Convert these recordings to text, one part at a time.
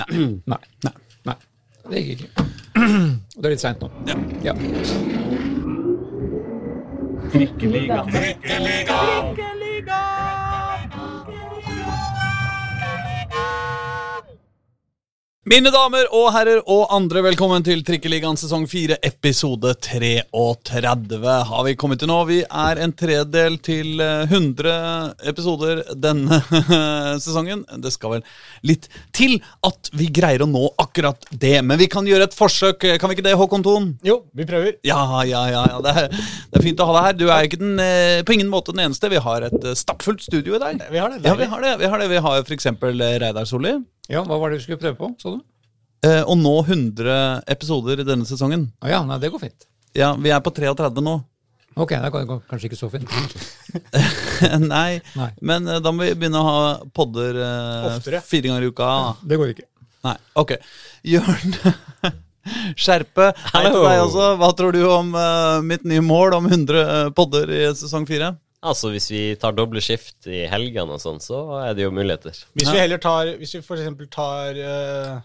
Nei. Nei. Nei. Nei. Det gikk ikke. Og det er litt seint nå. Ja. Ja. Mine damer og herrer og andre, velkommen til Trikkeligaen sesong 4, episode 33 har vi kommet til nå. Vi er en tredel til eh, 100 episoder denne sesongen. Det skal vel litt til at vi greier å nå akkurat det, men vi kan gjøre et forsøk. Kan vi ikke det, Håkon Thon? Jo, vi prøver. Ja, ja, ja. ja. Det, er, det er fint å ha deg her. Du er ikke den, eh, på ingen måte den eneste. Vi har et eh, stappfullt studio i dag. Vi har det. Ja, vi har det. Vi har, det. Vi har f.eks. Reidar Solli. Ja, hva var det vi skulle prøve på, så du? Eh, å nå 100 episoder i denne sesongen. Ah, ja, nei, det går fint. Ja, Vi er på 33 nå. Ok, det går kanskje ikke så fint. Nei, Nei. men eh, da må vi begynne å ha podder eh, fire ganger i uka. Det går ikke. Nei, ok. Jørn Skjerpe, hei til deg også. Hva tror du om eh, mitt nye mål om 100 podder i sesong 4? Altså, hvis vi tar doble skift i helgene og sånn, så er det jo muligheter. Hvis vi heller tar Hvis vi for eksempel tar én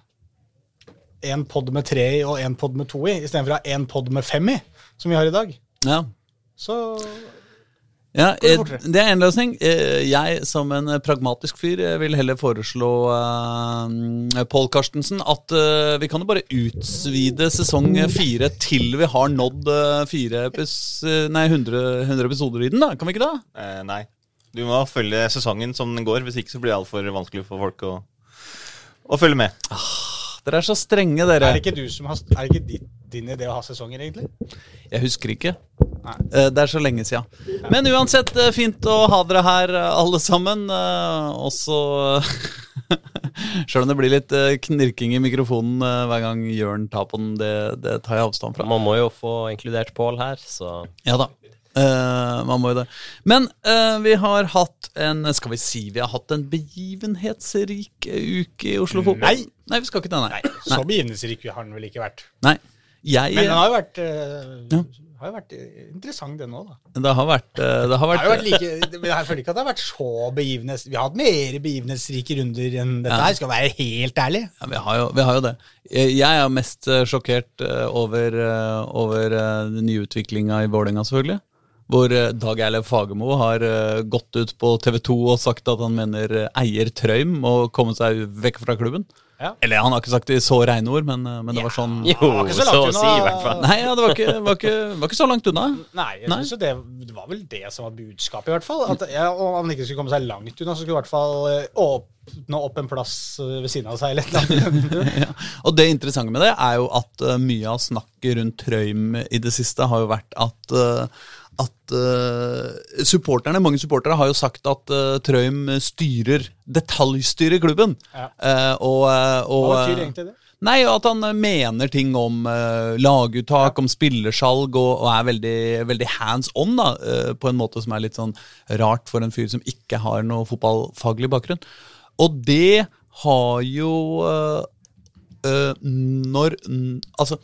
en pod med tre i og en pod med to i, istedenfor å ha en pod med fem i, som vi har i dag, Ja. så Ja, det eh, det er en løsning. Eh, Jeg som en eh, pragmatisk fyr vil heller foreslå uh, Pål Karstensen at vi kan jo bare utvide sesong fire til vi har nådd fire epis, nei, 100, 100 episoder i den. da, Kan vi ikke da? Eh, nei. Du må følge sesongen som den går, hvis ikke så blir det altfor vanskelig for folk å, å følge med. Dere er så strenge, dere. er det ikke du som har Er det ikke din, din idé å ha sesonger, egentlig? Jeg husker ikke. Nei. Eh, Det er så lenge siden. Men uansett, eh, fint å ha dere her, eh, alle sammen. Også Og så Sjøl om det blir litt knirking i mikrofonen hver gang Jørn tar på den, det, det tar jeg avstand fra. Man må jo få inkludert Pål her, så Ja da. Uh, man må jo det. Men uh, vi har hatt en Skal vi si vi har hatt en begivenhetsrik uke i Oslo Fotball? Nei. Nei, vi skal ikke det, nei. Så begivenhetsrik har den vel ikke vært. nei. Jeg, Men den har jo vært, uh, Ja. Har jo vært interessant, den òg, da. det har vært, eh, det har Det har vært vært like, jeg føler ikke at det har vært så begivenhets... Vi har hatt mer begivenhetsrike runder enn dette Ja. her, skal være helt ærlig. Ja, vi har, jo, vi har jo det. Jeg er mest eh, sjokkert eh, over, over eh, den nye utviklinga i Vålerenga, selvfølgelig. Hvor Dag Eilev Fagermo har gått ut på TV 2 og sagt at han mener eier Trøym må komme seg vekk fra klubben. Ja. Eller han har ikke sagt det i så rene ord, men, eh, men det var sånn jo, var ikke så så, langt å si, i hvert fall. Nei, ja, det var ikke, var, ikke, var ikke så langt unna. Nei, jeg Nei. synes det, det var vel det som var budskapet, i hvert fall. At ja, Om han ikke skulle komme seg langt unna, så skulle i hvert fall eh, åpne opp en plass eh, ved siden av seg. Ja. Og det interessante med det er jo at mye av snakket rundt Trøym i det siste har jo vært at uh, at uh, supporterne, mange supportere har jo sagt at uh, Trøim styrer, detaljstyrer klubben. Ja. Uh, og, og, Hva betyr egentlig det? Nei, at han mener ting om laguttak, om spillersalg, og, og er veldig, veldig hands on, da, på en måte som er litt sånn rart for en fyr som ikke har noe fotballfaglig bakgrunn. Og det har jo Når Altså,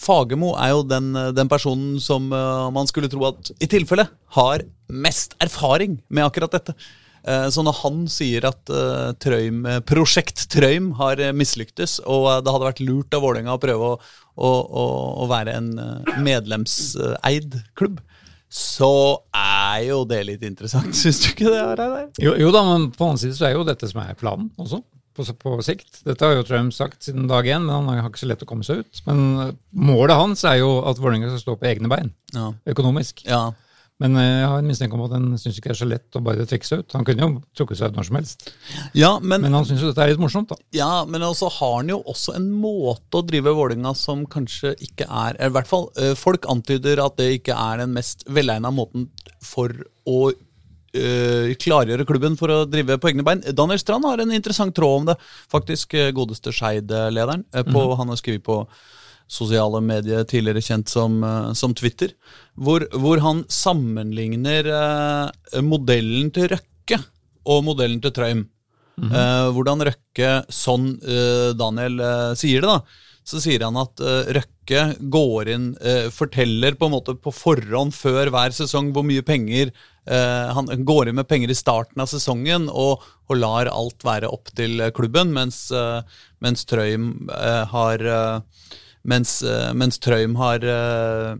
Fagermo er jo den, den personen som uh, man skulle tro at i tilfelle har mest erfaring med akkurat dette. Uh, Så når han sier at uh, Trøim, eh, Prosjekt Trøym har mislyktes, og eh, det hadde vært lurt av Vålerenga å prøve å, å, å, å være en eh, medlemseid klubb, så er jo det litt interessant, syns du ikke det? Reidar? Jo, jo da, men på den annen side så er jo dette som er planen også, på, på sikt. Dette har jo Trump sagt siden dag én, men han har ikke så lett å komme seg ut. Men eh, målet hans er jo at Vålerenga skal stå på egne bein, Ja. økonomisk. ja. Men eh, jeg har en mistanke om at han syns ikke det er så lett å bare trekke seg ut. Han kunne jo trukket seg ut når som helst. Ja, men, Men han syns jo dette er litt morsomt, da. ja, men også har han jo også en måte å drive Vålerenga som kanskje ikke er eller I hvert fall eh, folk antyder at det ikke er den mest velegna måten for å eh, klargjøre klubben for å drive på egne bein. Daniel Strand har en interessant tråd om det. Faktisk eh, godeste Skeid-lederen. Mm -hmm. Han har skrevet på sosiale medier, tidligere kjent som, som Twitter, hvor, hvor han sammenligner eh, modellen til Røkke og modellen til Trøim. Eh, hvordan Røkke, sånn eh, Daniel sier det, da, så sier han at Røkke går inn, forteller på en måte på forhånd før hver sesong hvor mye penger han går inn med penger i starten av sesongen og, og lar alt være opp til eh, klubben, mens, eh, mens Trøim eh, har eh, mens, eh, mens Trøim har eh,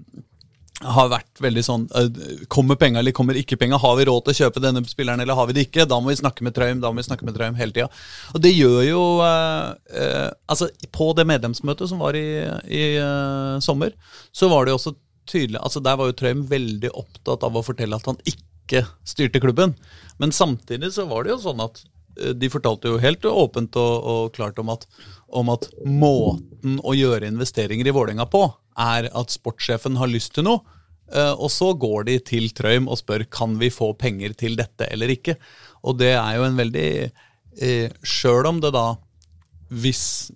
har vært veldig sånn eh, Kommer penga eller kommer ikke penga? Har vi råd til å kjøpe denne spilleren, eller har vi det ikke? Da må vi snakke med Trøim, da må vi snakke med Trøim hele tida. Og det gjør jo eh, eh, Altså, på det medlemsmøtet som var i, i eh, sommer, så var det jo også tydelig Altså, der var jo Trøim veldig opptatt av å fortelle at han ikke styrte klubben. Men samtidig så var det jo sånn at eh, de fortalte jo helt åpent og, og klart om at, om at måten å gjøre investeringer i Vålerenga på, er at sportssjefen har lyst til noe, eh, og så går de til Trøim og spør kan vi få penger til dette eller ikke. Og det er jo en veldig eh, Sjøl om det da hvis,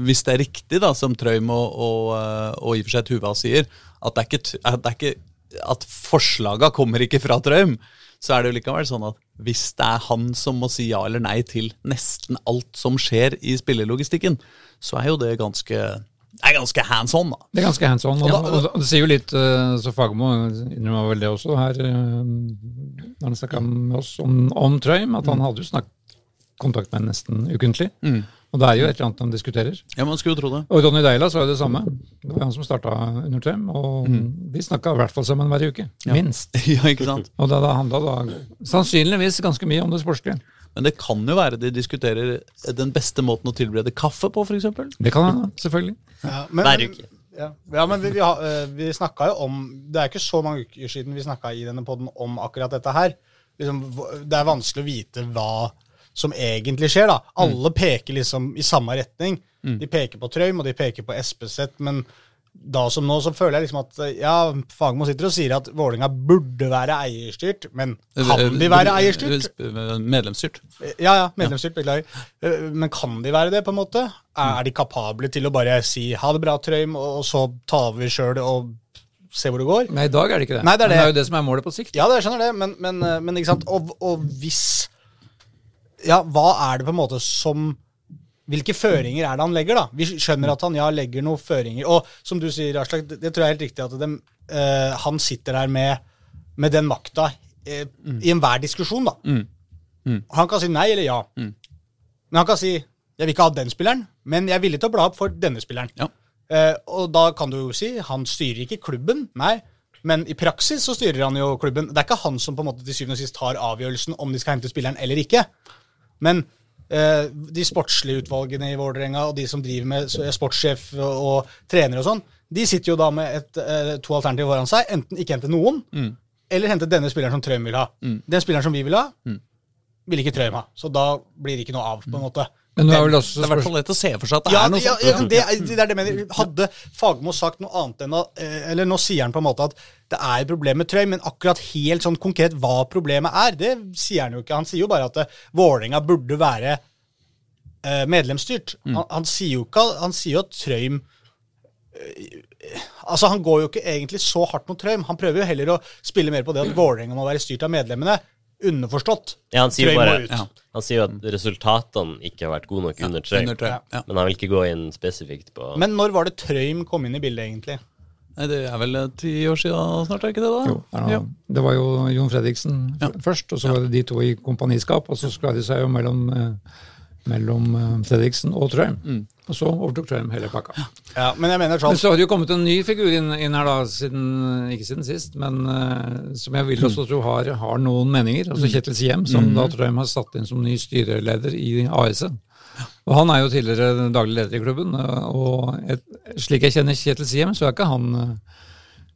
hvis det er riktig, da, som Trøim og, og, eh, og i og for seg Tuva sier, at det ikke, at, det er ikke, at forslaga kommer ikke fra Trøim, så er det jo likevel sånn at hvis det er han som må si ja eller nei til nesten alt som skjer i spillelogistikken, så er jo det ganske, det er ganske hands on, da. Det er ganske hands on. Og, og, og det sier jo litt eh, Så Fagermo innrømmer vel det også her eh, når han snakka med oss om, om Trøim, at han hadde jo snakket kontakt med nesten ukentlig. Og det er jo et eller annet han diskuterer. Ja, man skulle jo tro det. Og Ronny Deila sa jo det samme. Det var han som starta under. Og de snakka i hvert fall sammen hver uke. Minst. Ja, ikke sant? Og det, handla da sannsynligvis ganske mye om det sportslige. Men det kan jo være de diskuterer den beste måten å tilberede kaffe på, f.eks. Det kan hende, selvfølgelig. Ja, men, Hver uke. Ja, ja men vi, vi, har, eh, vi snakka jo om Det er ikke så mange uker siden vi snakka i denne poden om akkurat dette her. Liksom, det er vanskelig å vite hva som egentlig skjer, da. Alle peker liksom i samme retning. De peker på Trøim, og de peker på Espeseth, men da som nå så føler jeg liksom at eh, ja, Fagermo sitter og sier at Vålerenga burde være eierstyrt, men kan de være eierstyrt? Medlemsstyrt. Ja, ja, medlemsstyrt, beklager. Eh, Men kan de være det, på en måte? Er de kapable til å bare si ha det bra, Trøim, og så tar vi sjøl og se hvor det går? Nei, i dag er det ikke det. Nei, det er Men det det. er jo det som er målet på sikt. Ja, det skjønner det, men, men, eh, men ikke sant? Og, og hvis Ja, hva er det på en måte som Hvilke føringer er det han legger, da? Vi skjønner at han ja, legger noen føringer. Og som du sier, Aslak, det, det tror jeg er helt riktig at de, uh, han sitter der med, med den makta eh, i enhver diskusjon, da. Han kan si nei eller ja. Men han kan si jeg vil ikke ha den spilleren, men jeg er villig til å bla opp for denne spilleren. Ja. Uh, og da kan du jo si han styrer ikke klubben, nei. Men i praksis så styrer han jo klubben. Det er ikke han som på en måte til syvende og sist tar avgjørelsen om de skal hente spilleren eller ikke. Men eh, de sportslige utvalgene i Vålerenga og de som driver med s- sportssjef og, trener og sånn, de sitter jo da med et, eh, to alternativer foran seg. Enten ikke hente noen, eller hente denne spilleren som Trøim vil ha. Den spilleren som vi vil ha, vil ikke Trøim ha. Så da blir det ikke noe av, på en måte. Men det er vel Det også er i hvert fall lett å se for seg at det Ja, er noe ja, sånt. ja, det, er- det er det jeg mener. Hadde Fagermo sagt noe annet enn at eh, Eller nå sier han på en måte at det er et problem med Trøy, men akkurat helt sånn konkret hva problemet er, det sier han jo ikke. Han sier jo bare at eh, Vålerenga burde være eh, medlemsstyrt. Han, han sier jo ikke Han sier jo at Trøym eh, Altså, Han går jo ikke egentlig så hardt mot Trøym. Han prøver jo heller å spille mer på det at Vålerenga må være styrt av medlemmene. Underforstått. Ja, han sier bare. Ja. Han sier jo at resultatene ikke har vært gode nok Trøim. Under Trøym. ja. Men han vil ikke gå inn spesifikt på Men når var det Trøym kom inn i bildet, egentlig? Nei, det er vel eh, ti år siden snart, er ikke det? da? Jo, det, Ja. det var jo Jon Fredriksen Ja. først, og så var det de to i kompaniskap, og så skla de seg jo mellom, eh, mellom eh, Fredriksen og Trøim. Mm. Og så overtok Trøim hele pakka. Ja, Men jeg mener sånn Men så har det jo kommet en ny figur inn, inn her, da, siden, ikke siden sist, men uh, som jeg vil også tro har, har noen meninger. Altså Kjetil Siem, som da Trøim har satt inn som ny styreleder i AS-en. Og han er jo tidligere daglig leder i klubben, og et, slik jeg kjenner Kjetil Siem, så er ikke han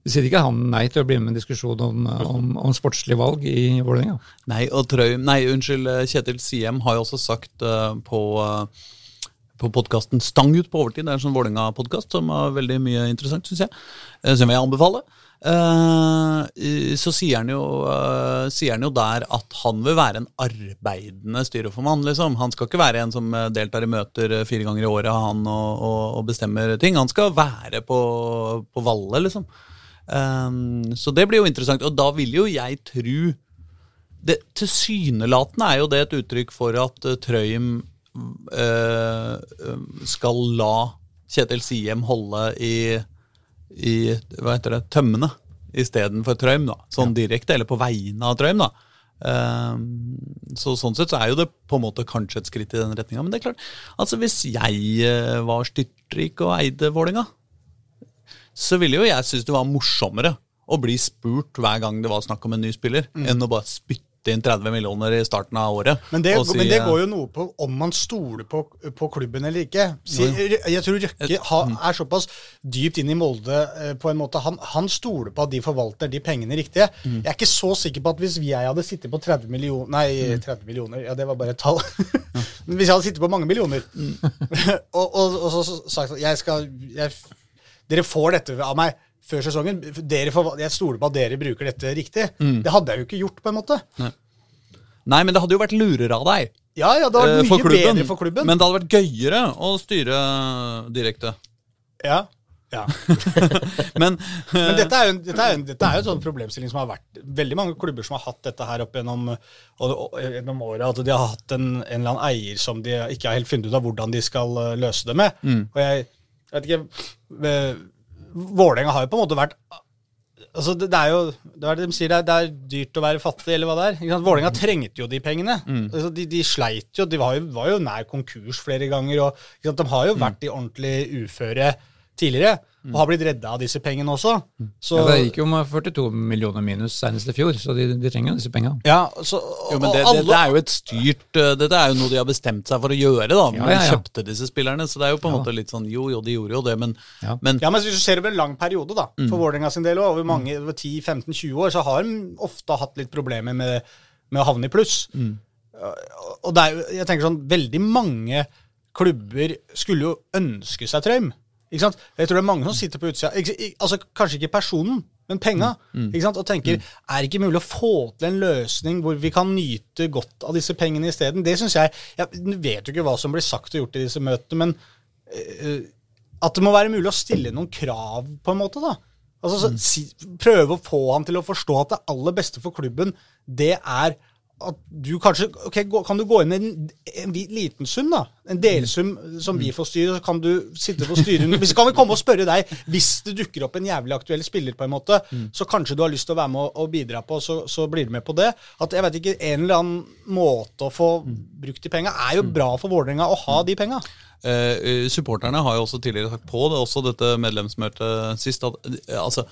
sier ikke han nei til å bli med i en diskusjon om, om, om sportslig valg i Vålerenga. Nei, og Trøy, nei, unnskyld, Kjetil Siem har jo også sagt uh, på, uh, på podkasten Stang ut på overtid, det er en sånn Vålerenga-podkast som har veldig mye interessant, syns jeg, eh, som jeg anbefaler. Eh, så sier han, jo, eh, sier han jo der at han vil være en arbeidende styreformann. Liksom. Han skal ikke være en som eh, deltar i møter fire ganger i året han og, og, og bestemmer ting. Han skal være på, på Valle, liksom. Eh, så det blir jo interessant. Og da vil jo jeg tro det Tilsynelatende er jo det et uttrykk for at Trøim skal la Kjetil Siem holde i, i Hva heter det? Tømmene istedenfor Trøim, da. Sånn direkte, eller på vegne av Trøim, da. Um, så sånn sett så er jo det på en måte kanskje et skritt i den retninga. Men det er klart, altså hvis jeg eh, var styrtrik og eide Vålinga, så ville jo jeg synes det var morsommere å bli spurt hver gang det var snakk om en ny spiller, enn å bare spytte inn 30 millioner i starten av året. Men det, si, men det eh, går jo noe på om man stoler på, på klubben eller ikke. Si, jeg tror Røkke ha, er såpass dypt inn i Molde eh, på en måte. Han, han stoler på at de forvalter de pengene riktige. Jeg er ikke så sikker på at hvis jeg hadde sittet på 30 millioner Nei, 30 millioner, ja det var bare et tall. men hvis jeg hadde sittet på mange millioner og, og, og så sagt at jeg skal jeg, Dere får dette av meg før sesongen. Forval- jeg stoler på at dere bruker dette riktig. Det hadde jeg jo ikke gjort, på en måte. Nei, men det hadde jo vært lurere av deg. Ja, ja, det var vært mye klubben. bedre for klubben. Men det hadde vært gøyere å styre direkte. ja. ja. Men, Men dette er, jo, dette, er dette er jo en sånn problemstilling som har vært veldig mange klubber som har hatt dette her opp gjennom, gjennom året. At de har hatt en, en eller annen eier som de ikke har helt funnet ut av hvordan de skal eh, løse det med. Og jeg, jeg vet ikke eh, Vålerenga har jo på en måte vært Altså, det, det er jo det er det de sier, det er, det er dyrt å være fattig, eller hva det er. Sant? Vålerenga trengte jo de pengene. Altså, de, de sleit jo. De var jo, var jo nær konkurs flere ganger. og? De har jo vært i ordentlig uføre tidligere, og har blitt redda av disse pengene også. Så, Ja, det gikk jo med 42 millioner minus senest i fjor, så de, de trenger jo disse pengene. Ja, så, jo, men det, det, det er jo et styrt uh, Dette er jo noe de har bestemt seg for å gjøre, da. Når Ja, ja, de kjøpte disse spillerne. Så det er jo på en måte litt sånn Jo, jo, de gjorde jo det, men, Ja. men Ja, men hvis du ser over en lang periode, da, Mm. for Vålerenga sin del, og over mange, over 10-15-20 år, så har de ofte hatt litt problemer med, med å havne i pluss. Mm. Og det er jo, jeg tenker sånn, veldig mange klubber skulle jo ønske seg Trøim. Ikke sant? Jeg tror det er mange som sitter på utsida, altså kanskje ikke personen, men penga, Mm. ikke sant? og tenker er det ikke mulig å få til en løsning hvor vi kan nyte godt av disse pengene isteden? Det syns jeg Jeg vet jo ikke hva som blir sagt og gjort i disse møtene, men uh, at det må være mulig å stille noen krav, på en måte. da. Altså, så, si, Prøve å få han til å forstå at det aller beste for klubben, det er at du kanskje ok, Kan du gå inn med en, en liten sum, da? En delsum som vi får styre, så kan du sitte på styret Hvis kan vi komme og spørre deg hvis det dukker opp en jævlig aktuell spiller, på en måte, så kanskje du har lyst til å være med og, bidra på, så, så blir du med på det. At jeg vet ikke, En eller annen måte å få brukt de penga er jo bra for Vålerenga å ha de penga. Eh, supporterne har jo også tidligere sagt på det, også dette medlemsmøtet sist, at, eh, altså,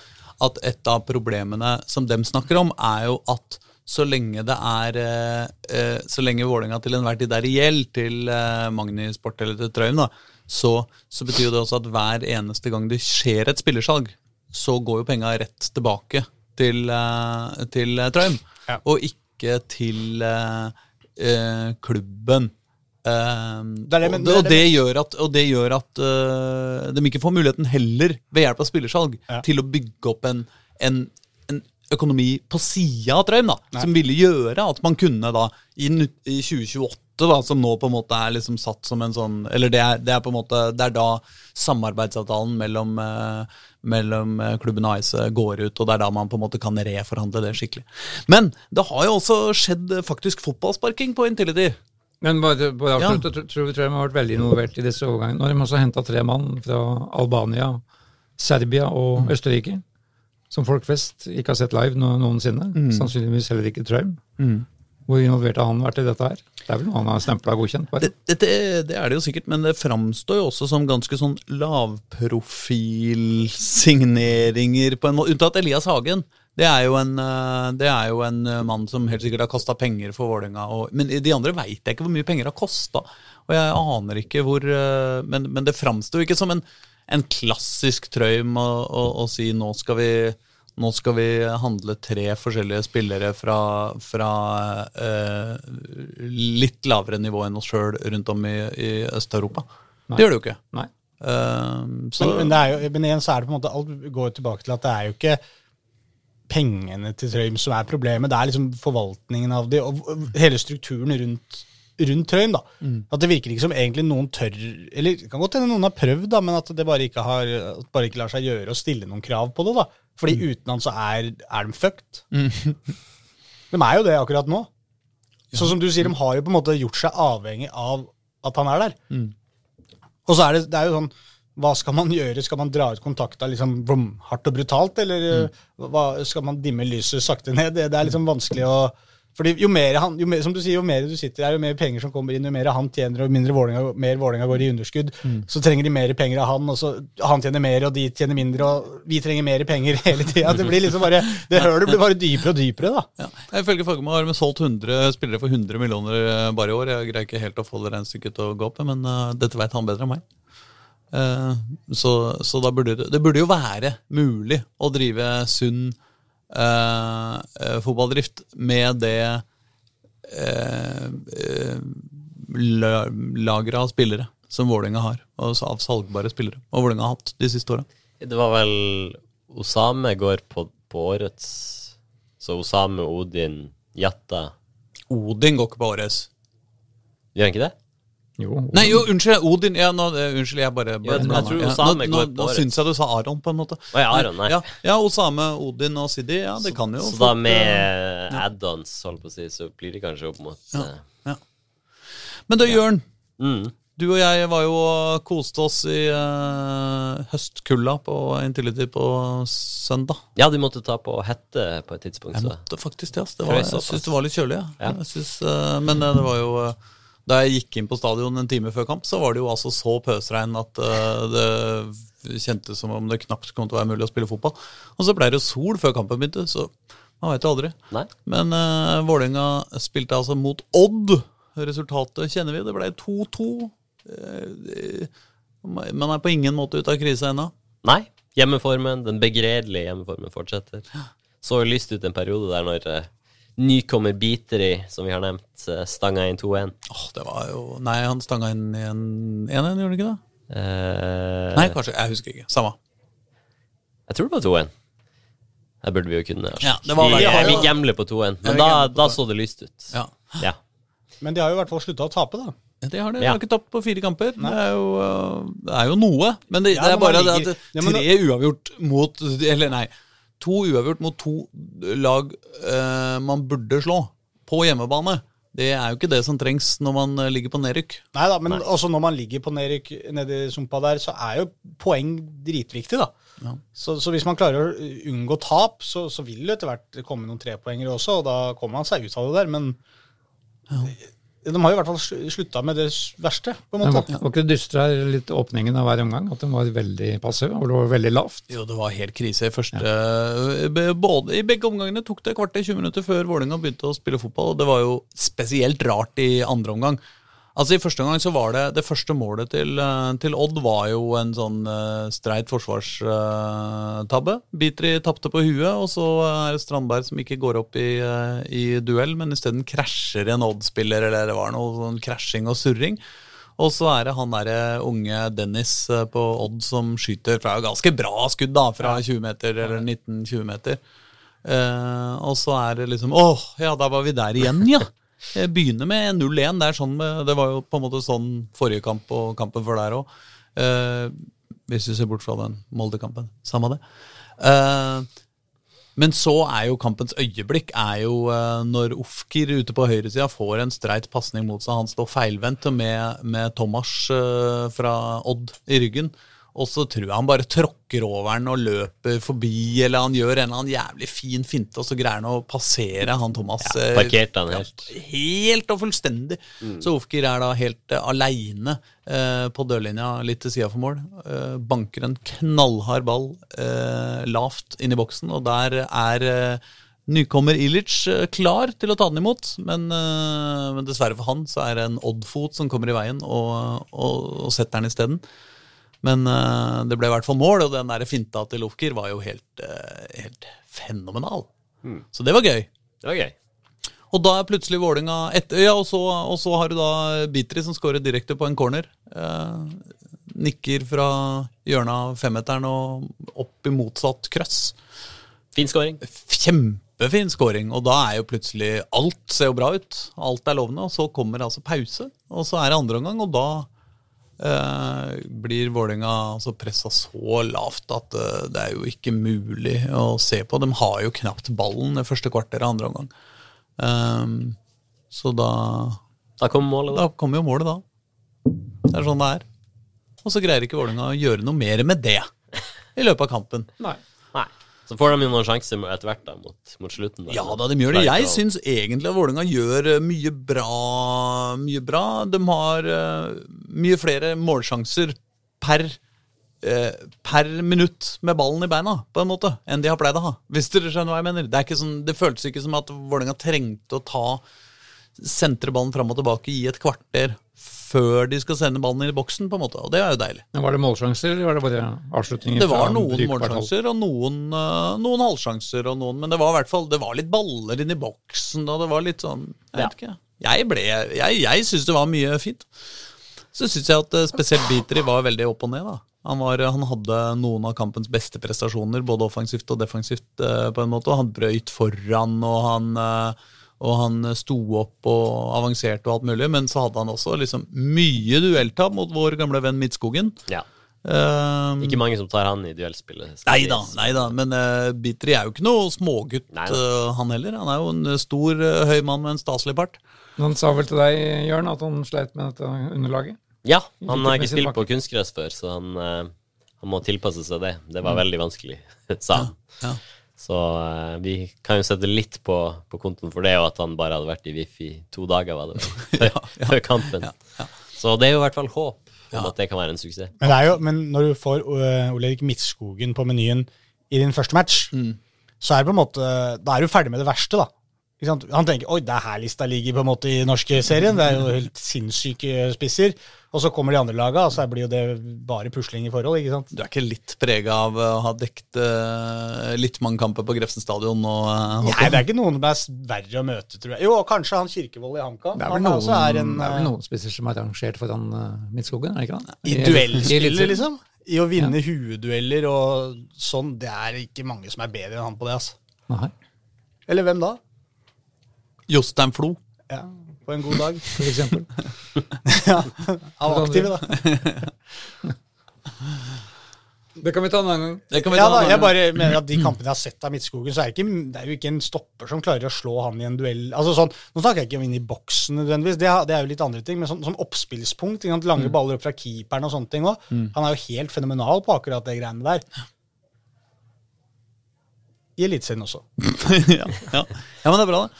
at et av problemene som dem snakker om, er jo at så lenge det er eh, eh, Så lenge Vålerenga til enhver tid er reell til eh, Magni Sport eller til Trøim, da, så, så betyr det også at hver eneste gang det skjer et spillersalg, så går jo penga rett tilbake til, eh, til Trøim, Ja. og ikke til klubben. Det det, og, det og, det- det gjør at, det gjør at de ikke får muligheten heller, ved hjelp av spillersalg, Ja. til å bygge opp en, en økonomi på sida av Trøim, da, som ville gjøre at man kunne da, i, i 2028, da, som nå på en måte er liksom satt som en sånn Eller det er, det er på en måte, det er da samarbeidsavtalen mellom, eh, mellom eh, klubben og AIS går ut, og det er da man på en måte kan reforhandle det skikkelig. Men det har jo også skjedd faktisk fotballsparking på Intility. Men bare, bare Ja. tror tror vi de har vært veldig involvert i disse overgangene. Nå har de også henta tre mann fra Albania, Serbia og Østerrike. Som folk flest ikke har sett live noensinne. noensinne. Sannsynligvis heller ikke Trøim. Hvor involvert har han vært i dette her? Det er vel noe han har stempla godkjent? bare. Det, det, det- det er det jo sikkert, men det framstår jo også som ganske sånn lavprofilsigneringer, på en måte. Unntatt Elias Hagen. Det er jo en, eh, det er jo en eh, mann som helt sikkert har kasta penger for Vålerenga. Men de andre veit jeg ikke hvor mye penger har kosta. Og jeg aner ikke hvor eh, Men, men det framstår jo ikke som en, en klassisk trøym å, å, å si nå skal vi nå skal vi handle tre forskjellige spillere fra, fra eh, litt lavere nivå enn oss sjøl rundt om i, i Øst-Europa. Det gjør det jo ikke. Nei. Uh, så, Men, men, det er jo, men igjen så er det på en måte Alt går tilbake til at det er jo ikke pengene til Trøim som er problemet, det er liksom forvaltningen av de, og hele strukturen rundt, rundt Trøim. da. At det virker ikke som egentlig noen tør Eller det kan godt hende noen har prøvd, da, men at det bare ikke, har, bare ikke lar seg gjøre å stille noen krav på det. da. Fordi uten han så er, er de fucked. De er jo det akkurat nå. Sånn som du sier, de har jo på en måte gjort seg avhengig av at han er der. Og så er det, det er jo sånn hva skal man gjøre? Skal man dra ut kontakta liksom, hardt og brutalt, eller Mm. hva, skal man dimme lyset sakte ned? Det, det er liksom vanskelig å fordi jo mer, han, jo mer, som du sier, jo mer du sitter her, jo mer penger som kommer inn, jo mer han tjener, og mindre Vålinga, mer Vålinga går i underskudd, Mm. så trenger de mer penger av han, og så han tjener mer, og de tjener mindre, og vi trenger mer penger hele tida. Det blir liksom bare, det hølet blir bare dypere og dypere, da. Ja. Ifølge Fagermo har de solgt 100 spillere for 100 millioner eh, bare i år. Jeg greier ikke helt å få det regnestykket til å gå opp, men uh, dette vet han bedre enn meg. Uh, så så da burde det, det burde jo være mulig å drive sunn fotballdrift med det eh, eh, lageret av spillere som Vålerenga har, og av salgbare spillere. Og Vålerenga har hatt de siste åra. Det var vel Osame går på, på årets Så Osame, Odin, Jatta Odin går ikke på årets. Gjør han ikke det? Jo, Nei, jo, unnskyld. Odin. Ja, nå, eh, unnskyld, jeg bare, bare jeg blander. tror Ja, Osame nå, nå, nå syns jeg du sa Aron, på en måte. Å ja, Aron, nei. Ja, ja Osame, Odin og Sidi. Ja, det kan jo Så da med eh, med add-ons, holdt på å si, så blir det kanskje opp mot Ja. eh, ja. Men du, Jørn. mm. Du og jeg var jo og koste oss i uh, høstkulda på Intility på søndag. Ja, du måtte ta på hette på et tidspunkt, Jeg måtte faktisk det. ass. det var, jeg syns det var litt kjølig. Ja. Ja. Jeg synes, uh, men det var jo eh, Da jeg gikk inn på stadion en time før kamp, så var det jo altså så pøsregn at eh, det kjentes som om det knapt kom til å være mulig å spille fotball. Og så ble det jo sol før kampen begynte, så man veit jo aldri. Nei. Men uh, Vålerenga spilte altså mot Odd. Resultatet kjenner vi. Det ble 2-2. Eh, man er på ingen måte ute av krisa ennå. Nei. Hjemmeformen, den begredelige hjemmeformen fortsetter. Så lyst ut en periode der når nykommer Biteri, som vi har nevnt, eh, stanga inn 2-1. Åh, det var jo Nei, han stanga inn 1-1, gjorde han ikke det? Eh, Nei, kanskje. Jeg husker ikke. Samme. Jeg tror det var 2-1. Det burde vi jo kunne Ja, det var vi, jeg, vi gambler på 2-1, men da, da så det lyst ut. Ja. Ja. Men de har jo i hvert fall slutta å tape, da. Det har de. De har ikke tapt på fire kamper. Det er, jo, øh, det er jo noe. Men det, Ja, det er bare ligger- at Ja, men tre uavgjort mot Eller nei, to uavgjort mot to lag eh, man burde slå på hjemmebane. Det er jo ikke det som trengs når man øh, ligger på nedrykk. Nei da, men også når man ligger på nedrykk nede i sumpa der, så er jo poeng dritviktig, da. Ja. Så, så hvis man klarer å unngå tap, så, så vil det etter hvert komme noen trepoengere også, og da kommer man seg ut av det der, men de har jo i hvert fall sl- slutta med det verste, på en Men var, var ikke det dystre her litt åpningen av hver omgang? At de var veldig passiv og det var veldig lavt? Jo, det var helt krise i første ja. både, I begge omgangene tok det kvarter 20 minutter før Vålerenga begynte å spille fotball. Og det var jo spesielt rart i andre omgang. Altså I første omgang så var det det første målet til, eh, til Odd var jo en sånn uh, streit forsvarstabbe. Bitri tapte på huet, og så er det Strandberg som ikke går opp i, uh, i duell, men isteden krasjer en Odd-spiller, eller det var noe sånn krasjing og surring. Og så er det han derre unge Dennis eh, på Odd som skyter fra ganske bra skudd, da, fra 20 meter, eller 19-20 meter. Uh, og så er det liksom Åh, ja, da var vi der igjen, ja. Begynner med 0-1. Det sånn det var jo på en måte sånn forrige kamp og kampen før der òg. hvis vi ser bort fra den Molde-kampen. Samme det. Eh, men så er jo kampens øyeblikk er jo eh, når Ofker ute på høyresida får en streit pasning mot seg. Han står feilvendt med, med Thomas eh, fra Odd i ryggen. Og så tror jeg han bare tråkker over den og løper forbi, eller han gjør en eller annen jævlig fin finte, og så greier han å passere han Thomas. Ja, parkert han helt. Helt og fullstendig. Så Ofkir er da helt uh, aleine uh, på dørlinja litt til sida for mål. Uh, banker en knallhard ball uh, lavt inn i boksen, og der er eh, nykommer Ilic eh, klar til å ta den imot. Men, eh, men dessverre for han så er det en oddfot som kommer i veien og, og, og setter den isteden. Men uh, det ble i hvert fall mål, og den der finta til Lofker var jo helt, uh, helt fenomenal. Så det var gøy. Det var gøy. Og da er plutselig Vålinga etter, ja, og så, og så har du da Bitri som skårer direkte på en corner. Uh, nikker fra hjørnet av femmeteren og opp i motsatt krøss. Fin scoring. Kjempefin scoring, og da er jo plutselig Alt ser jo bra ut. Alt er lovende, og så kommer altså pause. Og så er det andre omgang, og da blir Vålerenga altså pressa så lavt at eh, det er jo ikke mulig å se på. De har jo knapt ballen det første kvarteret andre omgang. Um, så da Da kommer målet, da. Da kommer jo målet, da. Det er sånn det er. og så greier ikke Vålerenga å gjøre noe mer med det i løpet av kampen. Nei. Så får de jo noen sjanser etter hvert da, mot, mot slutten. Da. Ja da, de gjør det. Jeg syns egentlig at Vålerenga gjør eh, mye bra. Mye bra. De har uh, mye flere målsjanser per, uh, per minutt med ballen i beina, på en måte, enn de har pleid å ha. Hvis dere skjønner hva jeg mener. Det, sånn, det føltes ikke som at Vålerenga trengte å ta sentre ballen fram og tilbake i et kvarter før de skal sende ballen i boksen, på en måte. Og det er jo deilig. Men Var det målsjanser, eller var det bare avslutninger? Det var noen målsjanser og noen, eh, noen halvsjanser, og noen, men det var i hvert fall Det var litt baller inn i boksen, og det var litt sånn Jeg vet ikke. Jeg ble Jeg, jeg syns det var mye fint. Så syns jeg at eh, spesielt Beatery var veldig opp og ned, da. Han, var, han hadde noen av kampens beste prestasjoner, både offensivt og defensivt, eh, på en måte. Han brøyt foran, og han og han sto opp og avanserte og alt mulig, men så hadde han også liksom mye duelltap mot vår gamle venn Midtskogen. Ja. Um, Ikke mange som tar han i duellspillet. Nei da, nei da, men uh, Bitri er jo ikke noe smågutt, eh, han heller. Han er jo en eh, stor, uh, høy mann med en staselig part. Han sa vel til deg, Jørn, at han sleit med dette underlaget? Ja, han Ikke har ikke spilt på kunstgress før, så han, uh, han må tilpasse seg det. Det var veldig vanskelig, sa han. Ja. Så eh, vi kan jo sette litt på, på kontoen for det, og at han bare hadde vært i VIF i to dager, var det vel, før, før kampen. Så det er jo i hvert fall håp om at det kan være en suksess. Men, det er jo, men når du får uh, Ole Erik Midtskogen på menyen i din første match, så er det på en måte Da er du ferdig med det verste, da. Ikke sant? Han tenker oi, det er her lista ligger på en måte i norske serien. Det er jo helt sinnssyke spisser. Og så kommer de andre laga, og så blir jo det bare pusling i forhold. ikke sant? Du er ikke litt prega av eh, å ha dekt uh, litt mange kamper på Grefsen stadion og uh, Nei, det er ikke noen som er verre å møte, tror jeg. Jo, kanskje han Kirkevold i HamKam. Det er vel Han noen, er en, det er vel eh, noen spisser som er rangert foran uh, Midtskogen, er det ikke det? I I duellspillet, liksom. I å vinne huedueller og sånn. Det er ikke mange som er bedre enn han på det, altså. Nei, Eller hvem da? Jostein Flo. Ja, på en god dag. for eksempel. ja, Av aktive, da. Det kan vi ta en annen gang. Ja, da, jeg bare mener at De kampene jeg har sett av Midtskogen, så er det, ikke, det er jo ikke en stopper som klarer å slå han i en duell. Altså sånn, Nå snakker jeg ikke om inn i boksen, nødvendigvis, det, er- det er jo litt andre ting. Men sånn, som oppspillspunkt, ikke sant, lange Mm. baller opp fra keeperen og sånne ting òg. Han er jo helt fenomenal på akkurat det greiene der. I Eliteserien også. ja, ja. ja, men det er bra, det.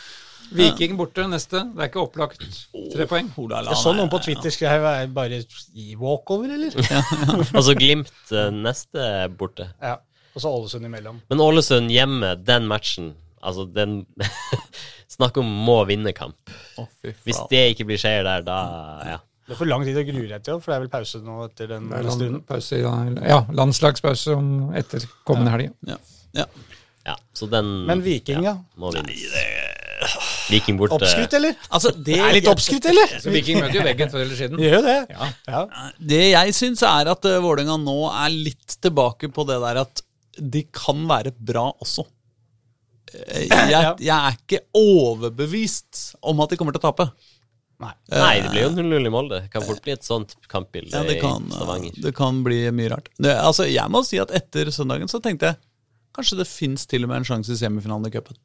Viking borte neste. Det er ikke opplagt. Tre poeng. Ola, Jeg så noen på Twitter skrev bare i walkover, eller? Altså Glimt eh, neste borte. Ja. Og så Ålesund imellom. Men Ålesund hjemme, den matchen Altså, den Snakk om må vinne-kamp. Oh, Hvis det ikke blir seier der, da Ja. Det er for lang tid å grue deg til, for det er vel pause nå etter den Det land, runden. pause, ja, ja, landslagspause om etter kommende helg. Ja. Ja. ja så den Men Viking, ja. må vinnes. Viking borte. Oppskrytt, eller? Altså, det, Det er litt oppskrytt, eller? Så Viking møter jo veggen før eller siden. Gjør det. Ja. Ja. Det jeg syns, er at uh, Vålerenga nå er litt tilbake på det der at de kan være bra også. Eh, Jeg, jeg er ikke overbevist om at de kommer til å tape. Nei. Nei, det blir jo 0-0 i Molde. Det kan fort bli et sånt kampbilde Ja, det, kan, i Stavanger. det kan bli mye rart. Det, altså, jeg må si at etter søndagen så tenkte jeg kanskje det fins til og med en sjanse i semifinalen i cupen.